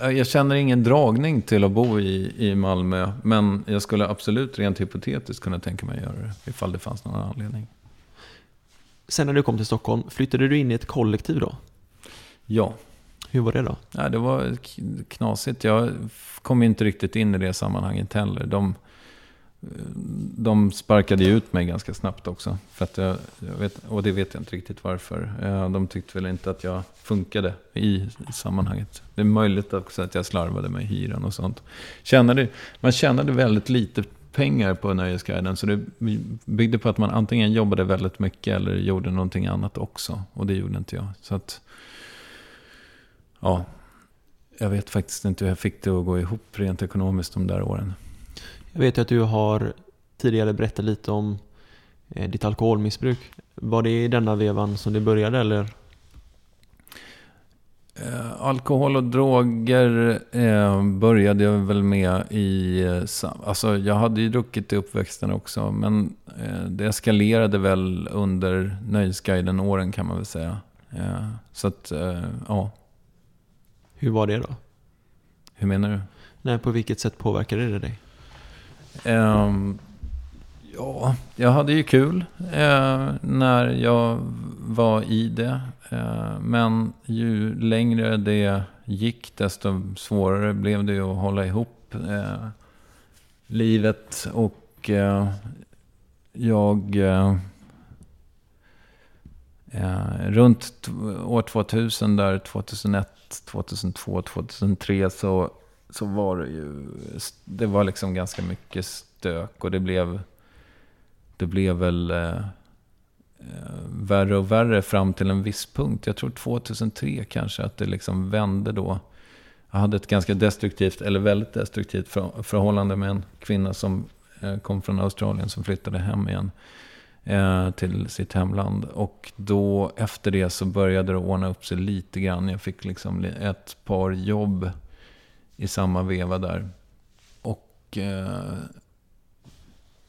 jag känner ingen dragning till att bo i, i Malmö. Men jag skulle absolut rent hypotetiskt kunna tänka mig att göra det. Ifall det fanns någon anledning. Sen när du kom till Stockholm, flyttade du in i ett kollektiv då? Ja, Hur var det då? ja det var knasigt. Jag kom inte riktigt in i det sammanhanget heller. De, de sparkade ju ut mig ganska snabbt också. För att jag, jag vet, och det vet jag inte riktigt varför. Eh, de tyckte väl inte att jag funkade i sammanhanget. Det är möjligt också att jag slarvade med hyran och sånt. Tjänade, man tjänade väldigt lite pengar på Nöjesguiden. Så det byggde på att man antingen jobbade väldigt mycket eller gjorde någonting annat också. Och det gjorde inte jag. Så att, ja, jag vet faktiskt inte hur jag fick det att gå ihop rent ekonomiskt de där åren. Jag vet ju att du har tidigare berättat lite om eh, ditt alkoholmissbruk. Var det i denna vevan som det började eller? Eh, alkohol och droger eh, började jag väl med i... Alltså jag hade ju druckit i uppväxten också. Men eh, det eskalerade väl under Nöjesguiden-åren kan man väl säga. Så att, ja. Hur var det då? Hur menar du? Nej, på vilket sätt påverkade det dig? Um, ja, jag hade ju kul uh, när jag var i det. Uh, men ju längre det gick desto svårare blev det att hålla ihop uh, livet. Och jag... runt år 2000, där 2001, 2002, 2003 så så var det ju, det var liksom ganska mycket stök och det blev, det blev väl eh, eh värre och värre fram till en viss punkt. Jag tror 2003 kanske, att det liksom vände då. Jag hade ett ganska destruktivt, eller väldigt destruktivt förhållande med en kvinna som eh, kom från Australien som flyttade hem igen eh, till sitt hemland. Och då efter det så började det ordna upp sig lite grann. Jag fick liksom ett par jobb i samma veva där. Och eh,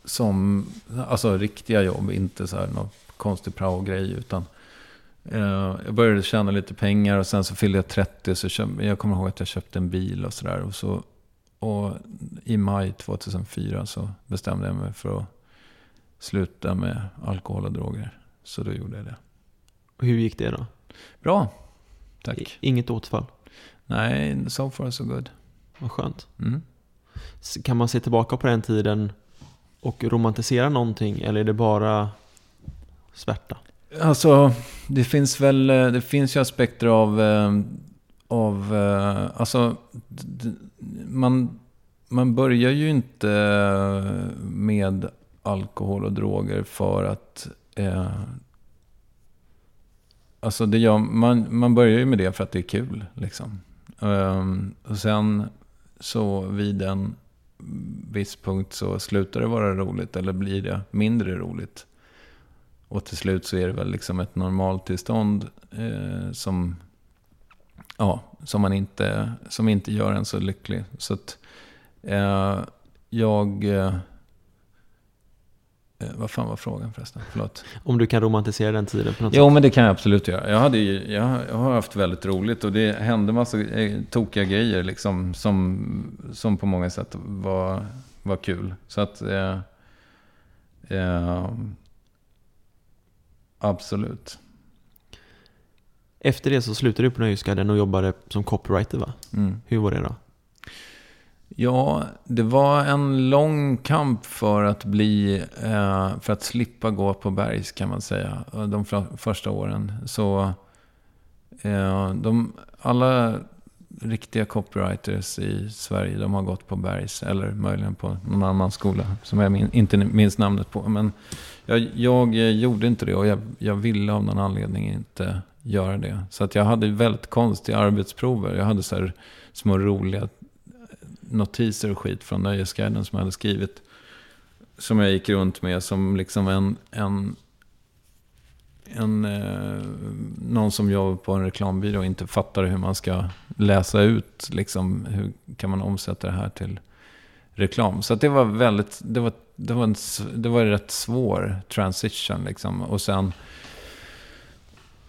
som, alltså riktiga jobb, inte så här någon konstig prao-grej. Utan eh, jag började tjäna lite pengar och sen så fyllde jag 30. Så köp, jag kommer ihåg att jag köpte en bil och sådär. Och, så, och i maj 2004 så bestämde jag mig för att sluta med alkohol och droger. Så då gjorde jag det. Och hur gick det då? Bra, tack. Inget återfall? Nej, so far so good. Vad skönt. Mm. Kan man se tillbaka på den tiden och romantisera någonting eller är det bara svärta? Alltså, det finns väl, det finns ju aspekter av, eh, av eh, alltså, man, man börjar ju inte med alkohol och droger för att eh, Alltså det gör, man, man börjar ju med det för att det är kul. Liksom. Och sen så vid en viss punkt så slutar det vara roligt eller blir det mindre roligt. Och till slut så är det väl liksom ett normaltillstånd eh, som, ja, som, man inte, som inte gör en så lycklig. Så att eh, jag... Eh, vad fan var frågan förresten? Förlåt. Om du kan romantisera den tiden på något jo, sätt? men det kan jag absolut göra. Jag, hade ju, jag, jag har haft väldigt roligt och det hände massa eh, tokiga grejer liksom, som, som på många sätt var, var kul. Så att... Eh, eh, absolut. Efter det så slutade du på Nöjesguiden och jobbade som copywriter va? Mm. Hur var det då? Ja, det var en lång kamp för att bli, eh, för att slippa gå på bergs kan man säga. De första åren. Så eh, de, alla riktiga copywriters i Sverige, de har gått på bergs. Eller möjligen på någon annan skola som jag min, inte minns namnet på. Men jag, jag eh, gjorde inte det och jag, jag ville av någon anledning inte göra det. Så att jag hade väldigt konstiga arbetsprover. Jag hade så här små roliga notiser och skit från Nöjesguiden som jag hade skrivit. Som jag gick runt med som liksom en, en, en eh, någon som jobbar på en reklambyrå och inte fattar hur man ska läsa ut, liksom, hur kan man omsätta det här till reklam. Så det var väldigt, det var, det var en, det var en rätt svår transition liksom. Och sen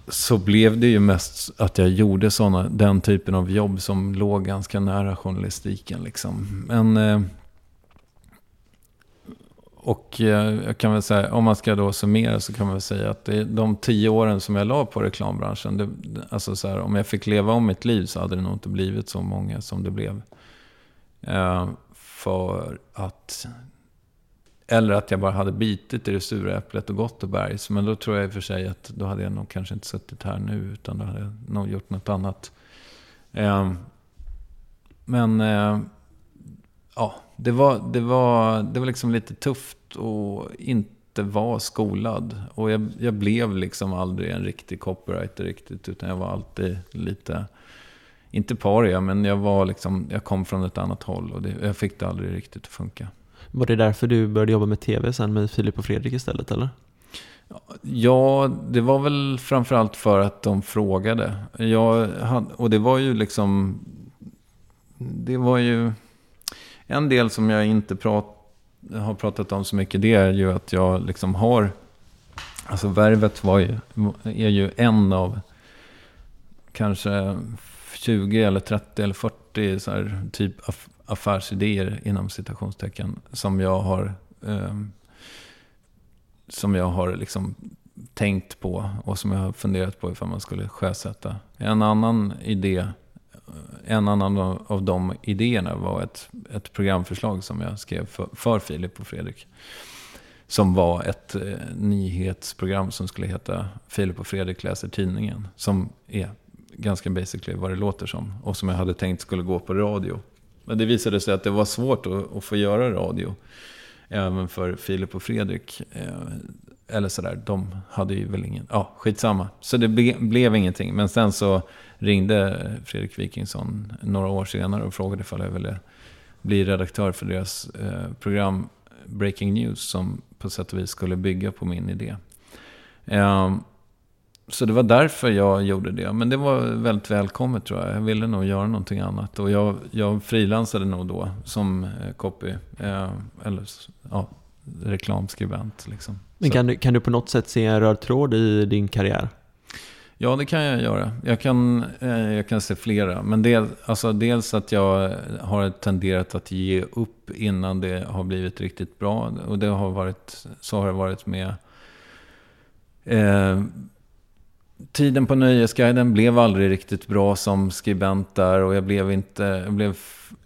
så blev det ju mest att jag gjorde såna, den typen av jobb som låg ganska nära journalistiken. Liksom. Men, eh, och eh, jag kan väl säga, om man ska då summera så kan man väl säga att det, de tio åren som jag la på reklambranschen, det, alltså så här, om jag fick leva om mitt liv så hade det nog inte blivit så många som det blev. Eh, för att eller att jag bara hade bitit i det sura äpplet och gått och bergs. Men då tror jag i och för sig att då hade jag nog kanske inte suttit här nu. Utan då hade jag nog gjort något annat. Eh, men eh, ja, det var, det, var, det var liksom lite tufft att inte vara skolad. Och jag, jag blev liksom aldrig en riktig copywriter riktigt. Utan jag var alltid lite, inte paria, men jag, var liksom, jag kom från ett annat håll. Och det, jag fick det aldrig riktigt att funka. Var det därför du började jobba med tv sen med Filip och Fredrik istället eller? Ja, det var väl framförallt för att de frågade. Jag hade, och det var ju liksom... Det var ju... En del som jag inte prat, har pratat om så mycket, det är ju att jag liksom har... Alltså Värvet var ju, är ju en av kanske 20 eller 30 eller 40 så här, typ affärsidéer inom citationstecken som jag har eh, som jag har liksom tänkt på och som jag har funderat på ifall man skulle sjösätta. En annan idé, en annan av de idéerna var ett, ett programförslag som jag skrev för, för Filip och Fredrik. Som var ett eh, nyhetsprogram som skulle heta Filip och Fredrik läser tidningen. Som är ganska basically vad det låter som. Och som jag hade tänkt skulle gå på radio. Men det visade sig att det var svårt att, att få göra radio. Även för Filip och Fredrik. Eh, eller sådär, de hade ju väl ingen... Ja, skitsamma. Så det ble, blev ingenting. Men sen så ringde Fredrik Wikingsson några år senare och frågade ifall jag ville bli redaktör för deras eh, program Breaking News. Som på sätt och vis skulle bygga på min idé. Um, så det var därför jag gjorde det. Men det var väldigt välkommet tror jag. Jag ville nog göra någonting annat. Och jag, jag frilansade nog då som eh, copy. Eh, eller ja, reklamskribent. Liksom. Men kan du, kan du på något sätt se en röd tråd i din karriär? Ja, det kan jag göra. Jag kan, eh, jag kan se flera. Men del, alltså dels att jag har tenderat att ge upp innan det har blivit riktigt bra. Och det har varit, så har det varit med eh, tiden på Nöjesguiden blev aldrig riktigt bra som skribent där. Och jag blev, inte, jag blev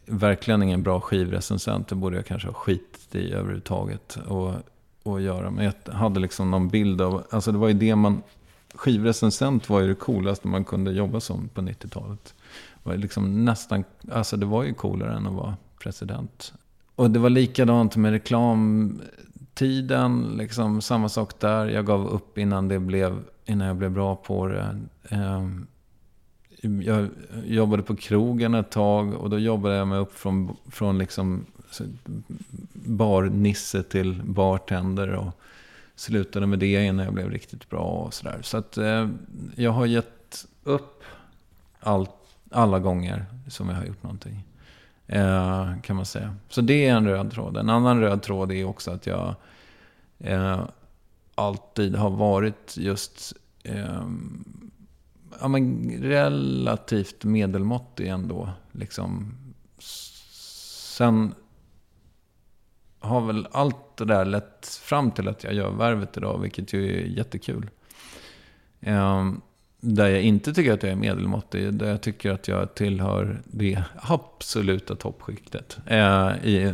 verkligen ingen bra skivrecensent. Det borde jag kanske ha skitit i överhuvudtaget. Och, och göra. Men jag hade liksom någon bild av, alltså det var ju det man, skivrecensent var ju det coolaste man kunde jobba som på 90-talet. Det var liksom nästan, alltså det var ju coolare än att vara president. Och det var likadant med reklam tiden, liksom samma sak där. Jag gav upp innan det blev innan jag blev bra på det. Ehm, jag jobbade på krogen ett tag och då jobbade jag mig upp från, från liksom barnisse till bartender. Och slutade med det innan jag blev riktigt bra och sådär. Så att eh, jag har gett upp allt, alla gånger som jag har gjort någonting. Eh, kan man säga. Så det är en röd tråd. En annan röd tråd är också att jag eh, alltid har varit just eh, ja, men relativt medelmåttig ändå. Liksom. Sen har väl allt det där lett fram till att jag gör värvet idag, vilket ju är jättekul. Eh, där jag inte tycker att jag är medelmåttig, där jag tycker att jag tillhör det absoluta toppskiktet. Eh, i,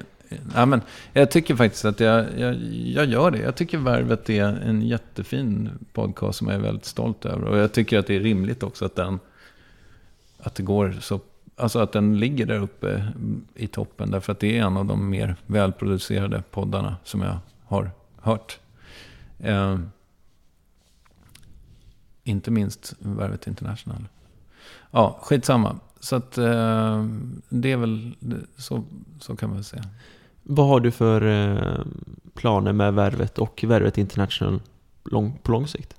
ja, men jag tycker faktiskt att jag, jag, jag gör det. Jag tycker Värvet är en jättefin podcast som jag är väldigt stolt över. Och jag tycker att det är rimligt också att den, att det går så, alltså att den ligger där uppe i toppen. Därför att det är en av de mer välproducerade poddarna som jag har hört. Eh, inte minst Värvet International. Ja, skitsamma. Så att eh, det är väl, så, så kan man väl säga. Vad har du för eh, planer med Värvet och Värvet International lång, på lång sikt?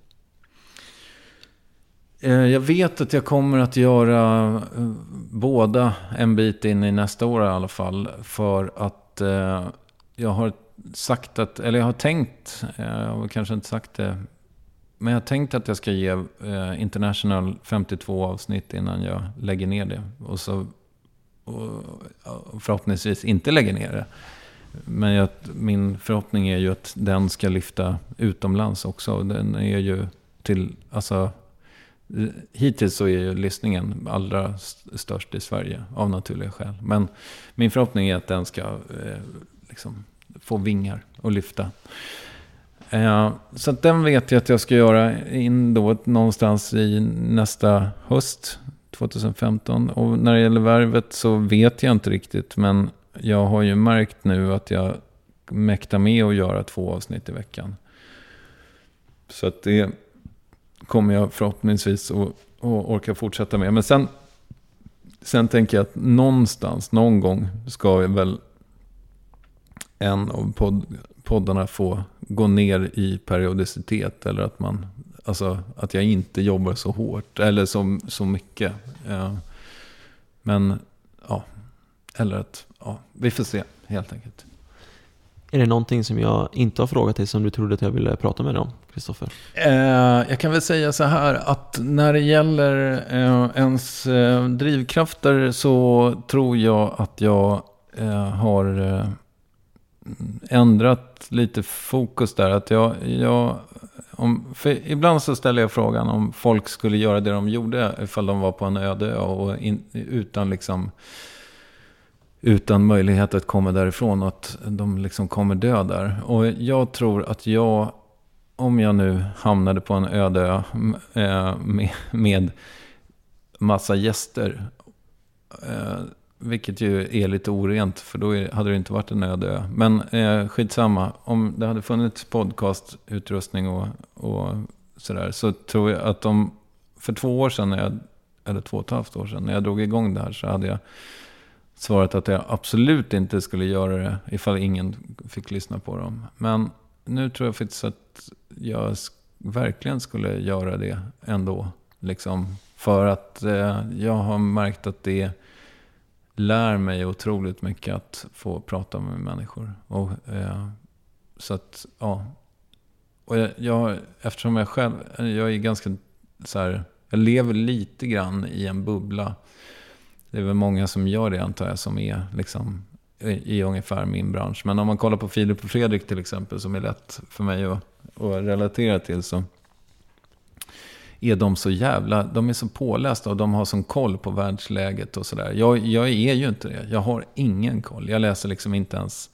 Eh, jag vet att jag kommer att göra eh, båda en bit in i nästa år i alla fall. För att eh, jag har sagt att, eller jag har tänkt, eh, jag har kanske inte sagt det. Men jag har tänkt att jag ska ge eh, International 52 avsnitt innan jag lägger ner det. Och så och förhoppningsvis inte lägger ner det. Men jag, min förhoppning är ju att den ska lyfta utomlands också. Den är ju till, alltså, hittills så är ju lyssningen allra störst i Sverige av naturliga skäl. Men min förhoppning är att den ska eh, liksom, få vingar och lyfta. Eh, så att den vet jag att jag ska göra in då någonstans i nästa höst, 2015. Och när det gäller värvet så vet jag inte riktigt. Men jag har ju märkt nu att jag mäktar med att göra två avsnitt i veckan. Så att det kommer jag förhoppningsvis att, att orka fortsätta med. Men sen, sen tänker jag att någonstans, någon gång, ska jag väl en av podd, poddarna få gå ner i periodicitet. Eller att, man, alltså, att jag inte jobbar så hårt eller så, så mycket. Ja. Men, ja. Eller att, ja, vi får se helt enkelt. Är det någonting som jag inte har frågat dig som du trodde att jag ville prata med dig om, Kristoffer? Eh, jag kan väl säga så här att när det gäller eh, ens eh, drivkrafter så tror jag att jag eh, har eh, ändrat lite fokus där. Att jag, jag, om, för ibland så ställer jag frågan om folk skulle göra det de gjorde ifall de var på en öde och in, utan liksom utan möjlighet att komma därifrån och att de liksom kommer dö där. Och jag tror att jag, om jag nu hamnade på en öde ö eh, med, med massa gäster, eh, vilket ju är lite orent, för då hade det inte varit en öde ö. Men eh, skitsamma, om det hade funnits podcastutrustning och, och sådär, så tror jag att de, för två år sedan, när jag, eller två och ett halvt år sedan, när jag drog igång det här så hade jag svarat att jag absolut inte skulle göra det ifall ingen fick lyssna på dem. Men nu tror jag faktiskt att jag verkligen skulle göra det ändå. Liksom, för att eh, jag har märkt att det lär mig otroligt mycket att få prata med människor. Och, eh, så att, ja. Och jag, jag, eftersom jag själv, jag är ganska så här, jag lever lite grann i en bubbla. Det är väl många som gör det antar jag, som är liksom i, i ungefär min bransch. Men om man kollar på Filip och Fredrik till exempel, som är lätt för mig att, att relatera till, så är de så jävla, de är så pålästa och de har sån koll på världsläget och sådär. Jag, jag är ju inte det. Jag har ingen koll. Jag läser liksom inte ens,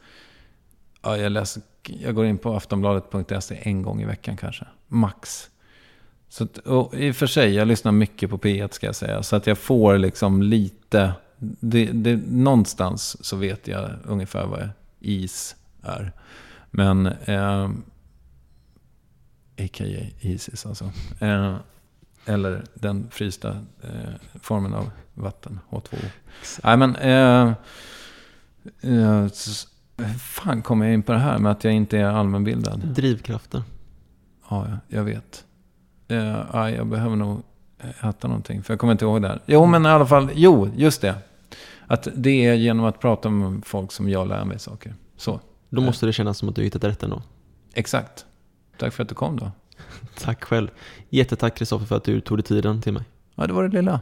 ja, jag, läser, jag går in på aftonbladet.se en gång i veckan kanske. Max. Så att, I och för sig, jag lyssnar mycket på P1 ska jag säga. Så att jag får liksom lite, det, det, någonstans så vet jag ungefär vad is är. Men, eh, a.k.a. Isis alltså. Eh, eller den frysta eh, formen av vatten, H2O. Nej men, eh, eh, fan kommer jag in på det här med att jag inte är allmänbildad? Drivkrafter. Ja, jag vet. Eh, ja, jag behöver nog äta någonting, för jag kommer inte ihåg det här. Jo, men i alla fall, jo, just det. Att det är genom att prata med folk som jag lär mig saker. Så. Då måste det kännas som att du hittat rätt ändå. Exakt. Tack för att du kom då. Tack själv. Jättetack Kristoffer för att du tog dig tiden till mig. Ja, det var det lilla.